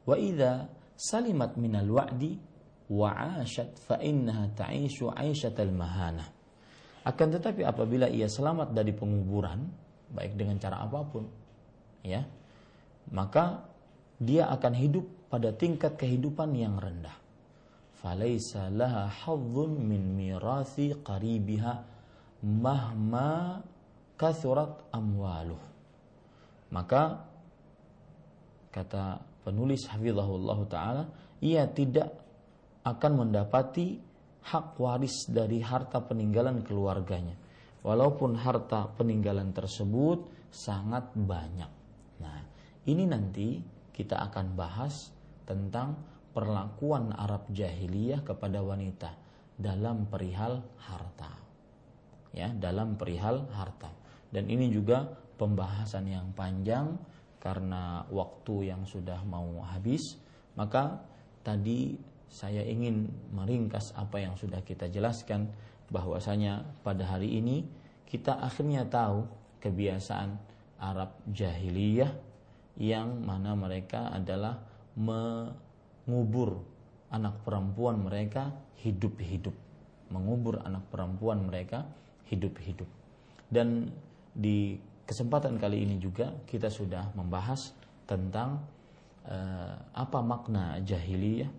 Wa idza salimat minal wa'di wa 'ashat fa innaha ta'ishu 'aishatal mahana. Akan tetapi apabila ia selamat dari penguburan baik dengan cara apa pun ya maka dia akan hidup pada tingkat kehidupan yang rendah. Falaisa laha hadzun min mirathi qaribiha mahma kathurat amwaluh. Maka kata penulis hafizahullah taala ia tidak akan mendapati hak waris dari harta peninggalan keluarganya walaupun harta peninggalan tersebut sangat banyak nah ini nanti kita akan bahas tentang perlakuan Arab jahiliyah kepada wanita dalam perihal harta. Ya, dalam perihal harta. Dan ini juga pembahasan yang panjang karena waktu yang sudah mau habis, maka tadi saya ingin meringkas apa yang sudah kita jelaskan bahwasanya pada hari ini kita akhirnya tahu kebiasaan Arab jahiliyah yang mana mereka adalah me mengubur anak perempuan mereka hidup-hidup mengubur anak perempuan mereka hidup-hidup. Dan di kesempatan kali ini juga kita sudah membahas tentang uh, apa makna jahiliyah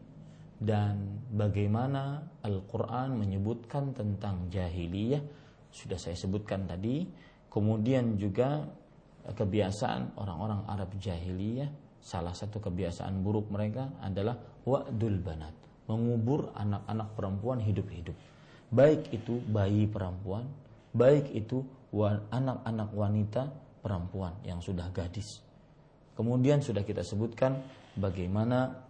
dan bagaimana Al-Quran menyebutkan tentang jahiliyah? Sudah saya sebutkan tadi. Kemudian juga kebiasaan orang-orang Arab jahiliyah salah satu kebiasaan buruk mereka adalah wa'dul banat mengubur anak-anak perempuan hidup-hidup. Baik itu bayi perempuan baik itu anak-anak wanita perempuan yang sudah gadis. Kemudian sudah kita sebutkan bagaimana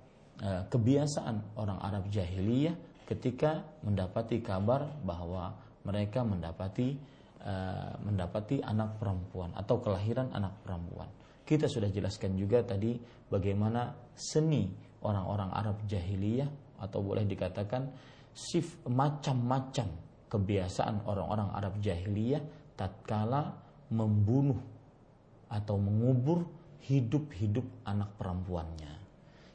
kebiasaan orang Arab jahiliyah ketika mendapati kabar bahwa mereka mendapati uh, mendapati anak perempuan atau kelahiran anak perempuan. Kita sudah jelaskan juga tadi bagaimana seni orang-orang Arab jahiliyah atau boleh dikatakan sif macam-macam kebiasaan orang-orang Arab jahiliyah tatkala membunuh atau mengubur hidup-hidup anak perempuannya.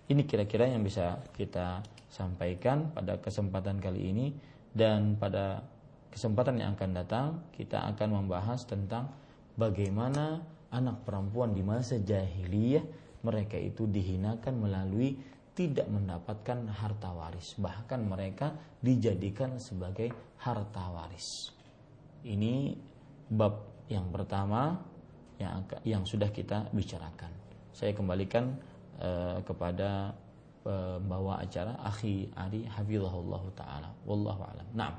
Ini kira-kira yang bisa kita sampaikan pada kesempatan kali ini. Dan pada kesempatan yang akan datang kita akan membahas tentang bagaimana anak perempuan di masa jahiliyah mereka itu dihinakan melalui tidak mendapatkan harta waris. Bahkan mereka dijadikan sebagai harta waris. Ini bab yang pertama yang yang sudah kita bicarakan. Saya kembalikan Eh, kepada pembawa acara akhi Ari hafizahullah taala wallahu alam. Naam.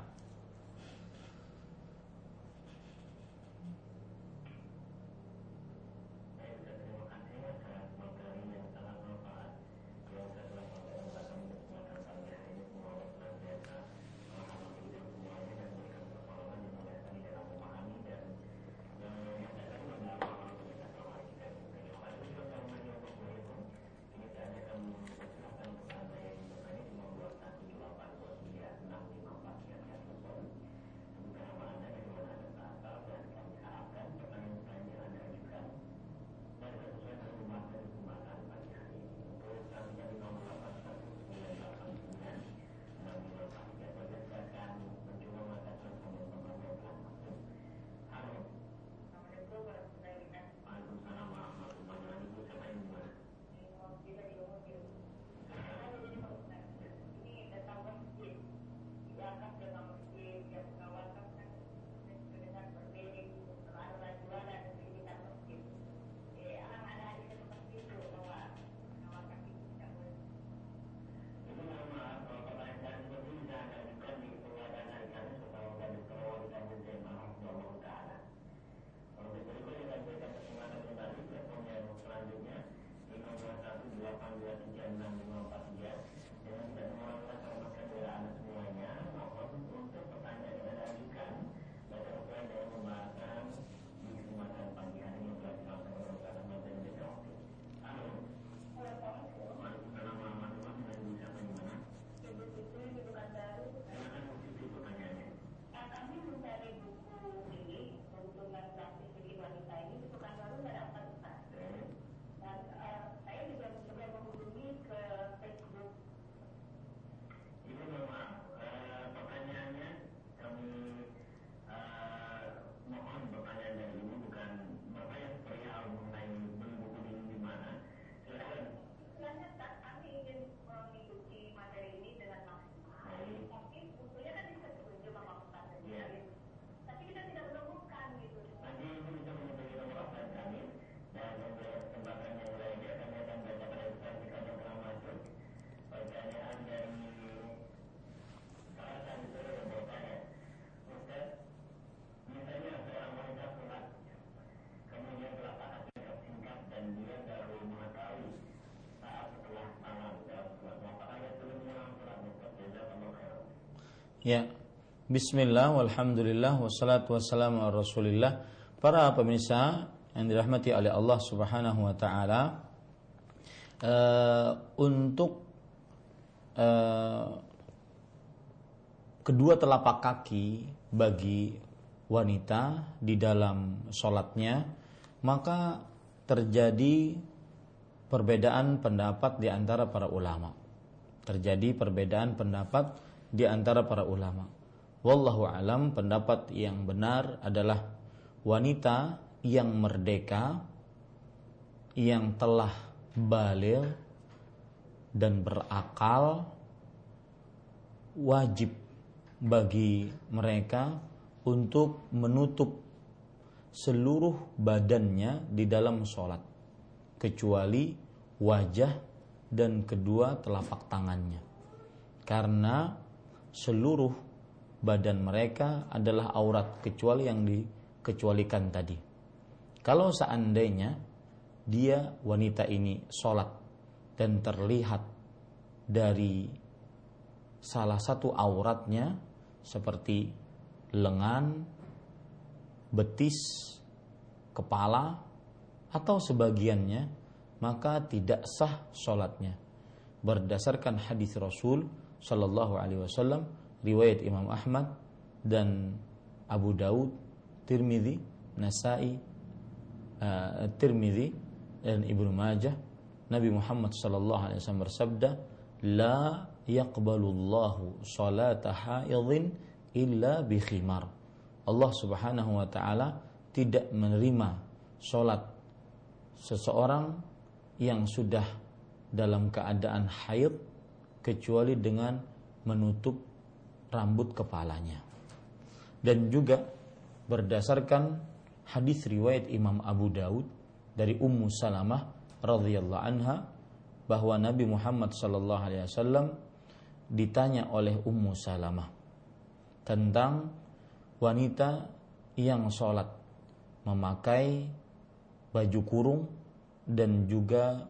Ya. Bismillah, walhamdulillah, wassalatu wassalamu ala rasulillah Para pemirsa yang dirahmati oleh Allah subhanahu wa ta'ala uh, Untuk uh, kedua telapak kaki bagi wanita di dalam sholatnya Maka terjadi perbedaan pendapat di antara para ulama Terjadi perbedaan pendapat di antara para ulama. wallahu alam pendapat yang benar adalah wanita yang merdeka yang telah balik dan berakal wajib bagi mereka untuk menutup seluruh badannya di dalam sholat kecuali wajah dan kedua telapak tangannya karena seluruh badan mereka adalah aurat kecuali yang dikecualikan tadi kalau seandainya dia wanita ini sholat dan terlihat dari salah satu auratnya seperti lengan, betis, kepala, atau sebagiannya, maka tidak sah sholatnya. Berdasarkan hadis Rasul Shallallahu Alaihi Wasallam, riwayat Imam Ahmad dan Abu Daud, Tirmidzi, Nasai, uh, Tirmidzi dan Ibnu Majah, Nabi Muhammad Shallallahu Alaihi Wasallam bersabda, لا يقبل الله صلاة حائض illa bi khimar. Allah Subhanahu wa taala tidak menerima salat seseorang yang sudah dalam keadaan haid kecuali dengan menutup rambut kepalanya. Dan juga berdasarkan hadis riwayat Imam Abu Daud dari Ummu Salamah radhiyallahu anha bahwa Nabi Muhammad sallallahu alaihi wasallam ditanya oleh Ummu Salamah tentang wanita yang sholat memakai baju kurung dan juga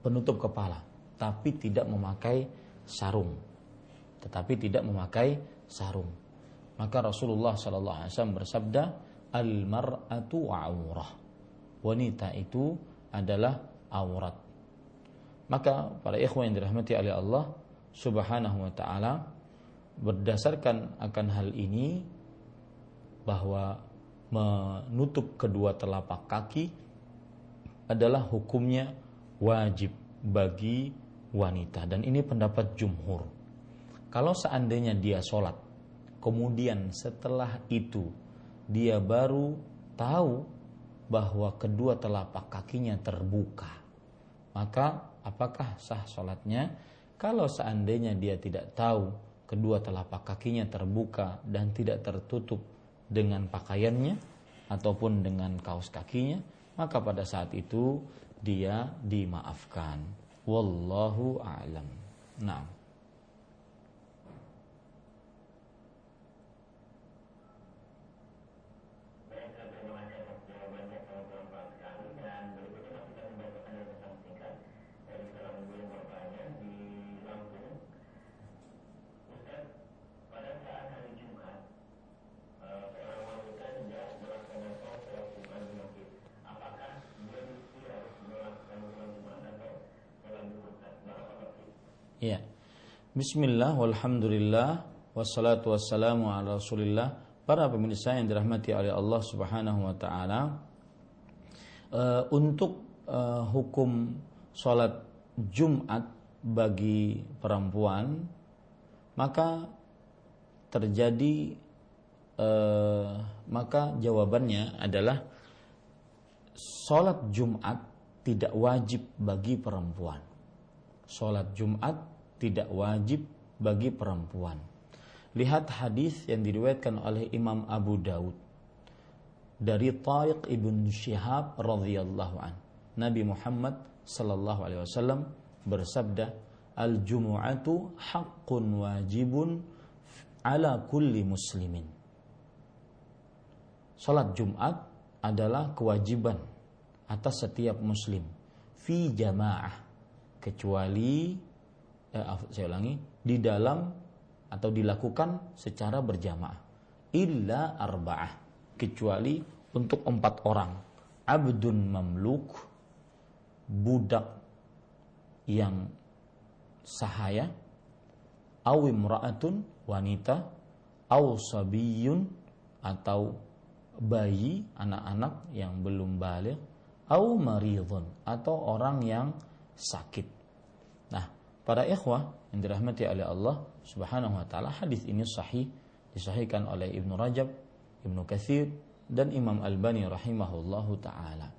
penutup kepala tapi tidak memakai sarung. Tetapi tidak memakai sarung. Maka Rasulullah Shallallahu Alaihi Wasallam bersabda al mar'atu aurah. Wanita itu adalah aurat. Maka para ikhwan yang dirahmati oleh Allah Subhanahu wa taala berdasarkan akan hal ini bahwa menutup kedua telapak kaki adalah hukumnya wajib bagi wanita dan ini pendapat jumhur. Kalau seandainya dia sholat, kemudian setelah itu dia baru tahu bahwa kedua telapak kakinya terbuka, maka apakah sah sholatnya? Kalau seandainya dia tidak tahu kedua telapak kakinya terbuka dan tidak tertutup dengan pakaiannya ataupun dengan kaos kakinya, maka pada saat itu dia dimaafkan. Wallahu a'lam. Nah. Bismillah, walhamdulillah, wassalatu wassalamu ala rasulillah. Para pemirsa yang dirahmati oleh Allah subhanahu wa ta'ala. Uh, untuk uh, hukum sholat Jumat bagi perempuan, maka terjadi uh, maka jawabannya adalah sholat Jumat tidak wajib bagi perempuan. Sholat Jumat tidak wajib bagi perempuan. Lihat hadis yang diriwayatkan oleh Imam Abu Daud dari Tariq ibn Shihab radhiyallahu an. Nabi Muhammad sallallahu alaihi wasallam bersabda, "Al jumu'atu haqqun wajibun ala kulli muslimin." Salat Jumat adalah kewajiban atas setiap muslim fi jamaah kecuali eh, saya ulangi di dalam atau dilakukan secara berjamaah. Illa arba'ah. Kecuali untuk empat orang. Abdun mamluk budak yang sahaya awim imra'atun wanita aw sabiyun atau bayi anak-anak yang belum balik au maridun atau orang yang sakit. Para ikhwah yang dirahmati oleh Allah Subhanahu wa taala, hadis ini sahih disahihkan oleh Ibnu Rajab, Ibnu Katsir dan Imam Albani rahimahullahu taala.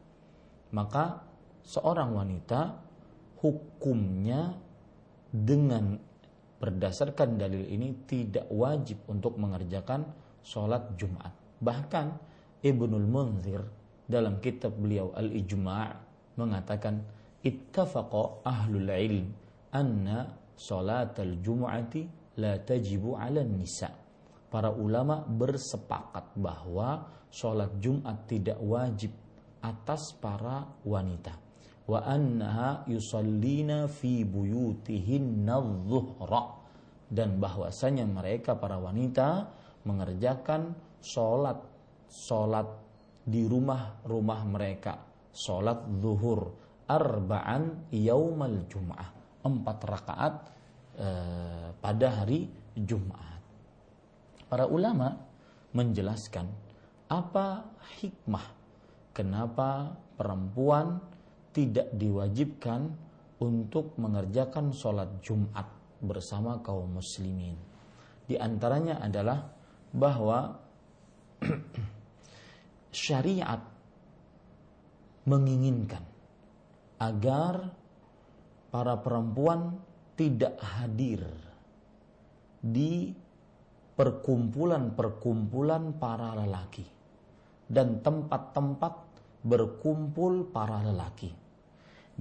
Maka seorang wanita hukumnya dengan berdasarkan dalil ini tidak wajib untuk mengerjakan sholat Jumat. Bahkan Ibnul Munzir dalam kitab beliau Al-Ijma' mengatakan ittafaqa ahlul ilm anna al jum'ati la tajibu 'ala nisa. Para ulama bersepakat bahwa sholat Jumat tidak wajib atas para wanita. Wa annaha yusallina fi buyutihinna dhuhra dan bahwasanya mereka para wanita mengerjakan sholat sholat di rumah-rumah mereka sholat zuhur arba'an yaumal jum'ah empat rakaat eh, pada hari Jumat. Para ulama menjelaskan apa hikmah kenapa perempuan tidak diwajibkan untuk mengerjakan sholat Jumat bersama kaum muslimin. Di antaranya adalah bahwa syariat menginginkan agar para perempuan tidak hadir di perkumpulan-perkumpulan para lelaki dan tempat-tempat berkumpul para lelaki.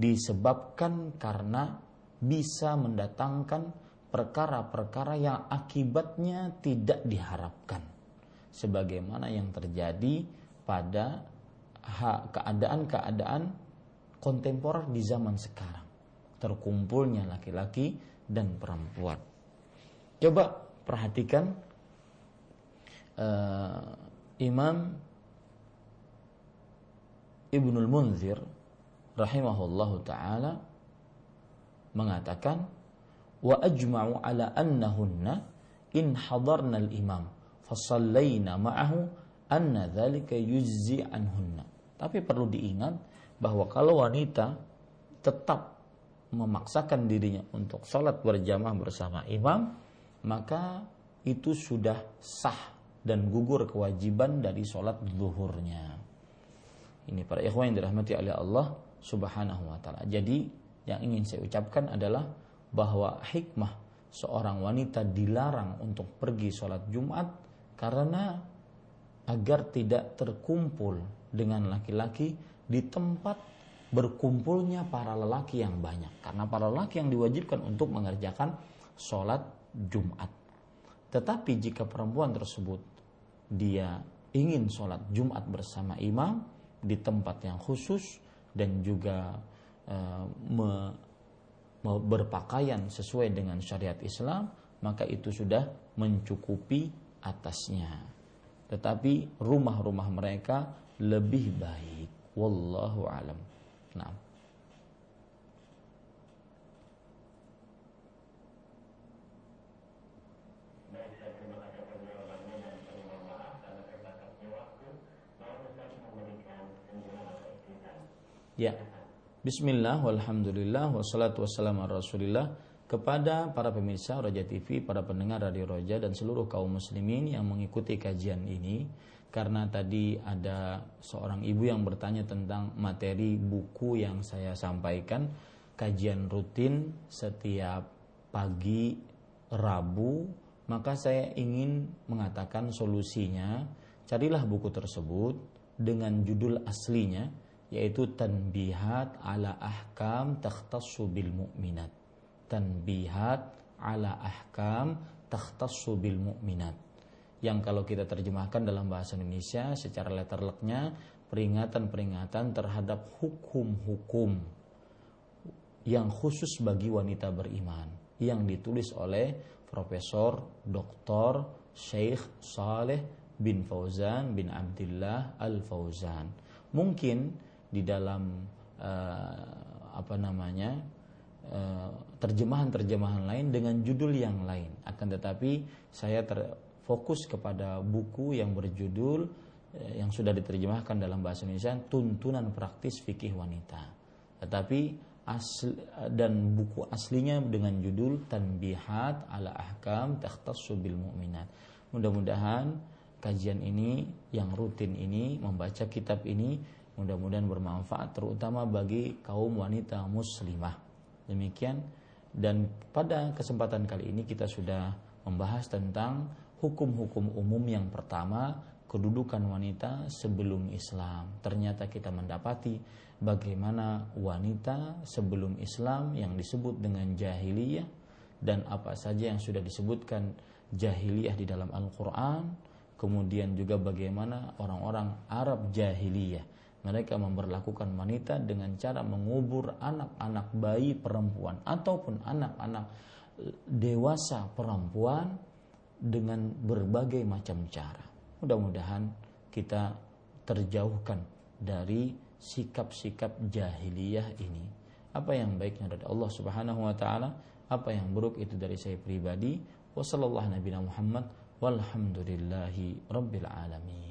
Disebabkan karena bisa mendatangkan perkara-perkara yang akibatnya tidak diharapkan. Sebagaimana yang terjadi pada keadaan-keadaan kontemporer di zaman sekarang terkumpulnya laki-laki dan perempuan. Coba perhatikan uh, Imam Ibnul Munzir rahimahullahu taala mengatakan wa ajma'u ala annahunna in hadarna al-imam fasallayna ma'ahu anna dzalika yujzi anhunna. Tapi perlu diingat bahwa kalau wanita tetap memaksakan dirinya untuk sholat berjamaah bersama imam, maka itu sudah sah dan gugur kewajiban dari sholat zuhurnya. Ini para ikhwan yang dirahmati oleh Allah subhanahu wa ta'ala. Jadi yang ingin saya ucapkan adalah bahwa hikmah seorang wanita dilarang untuk pergi sholat Jumat karena agar tidak terkumpul dengan laki-laki di tempat berkumpulnya para lelaki yang banyak karena para lelaki yang diwajibkan untuk mengerjakan sholat Jumat. Tetapi jika perempuan tersebut dia ingin sholat Jumat bersama imam di tempat yang khusus dan juga e, me, me, berpakaian sesuai dengan syariat Islam, maka itu sudah mencukupi atasnya. Tetapi rumah-rumah mereka lebih baik. Wallahu alam. Nah. Ya. Bismillah, walhamdulillah, wassalatu wassalamu ala rasulillah kepada para pemirsa Roja TV, para pendengar Radio Roja dan seluruh kaum muslimin yang mengikuti kajian ini karena tadi ada seorang ibu yang bertanya tentang materi buku yang saya sampaikan. Kajian rutin setiap pagi Rabu. Maka saya ingin mengatakan solusinya. Carilah buku tersebut dengan judul aslinya yaitu Tanbihat ala Ahkam Takhtassu bil Mu'minat. Tanbihat ala Ahkam Takhtassu bil Mu'minat yang kalau kita terjemahkan dalam bahasa Indonesia secara letterleknya peringatan-peringatan terhadap hukum-hukum yang khusus bagi wanita beriman yang ditulis oleh Profesor Dr. Syekh Saleh bin Fauzan bin Abdullah Al Fauzan. Mungkin di dalam uh, apa namanya uh, terjemahan-terjemahan lain dengan judul yang lain. Akan tetapi saya ter, fokus kepada buku yang berjudul eh, yang sudah diterjemahkan dalam bahasa Indonesia tuntunan praktis fikih wanita. Tetapi asli, dan buku aslinya dengan judul Tanbihat ala Ahkam Takhtassu bil Mu'minat. Mudah-mudahan kajian ini yang rutin ini membaca kitab ini mudah-mudahan bermanfaat terutama bagi kaum wanita muslimah. Demikian dan pada kesempatan kali ini kita sudah membahas tentang hukum-hukum umum yang pertama kedudukan wanita sebelum Islam. Ternyata kita mendapati bagaimana wanita sebelum Islam yang disebut dengan jahiliyah dan apa saja yang sudah disebutkan jahiliyah di dalam Al-Qur'an, kemudian juga bagaimana orang-orang Arab jahiliyah mereka memperlakukan wanita dengan cara mengubur anak-anak bayi perempuan ataupun anak-anak dewasa perempuan dengan berbagai macam cara. Mudah-mudahan kita terjauhkan dari sikap-sikap jahiliyah ini. Apa yang baiknya dari Allah Subhanahu wa taala, apa yang buruk itu dari saya pribadi. Wassallallahu Nabi Muhammad walhamdulillahi rabbil alamin.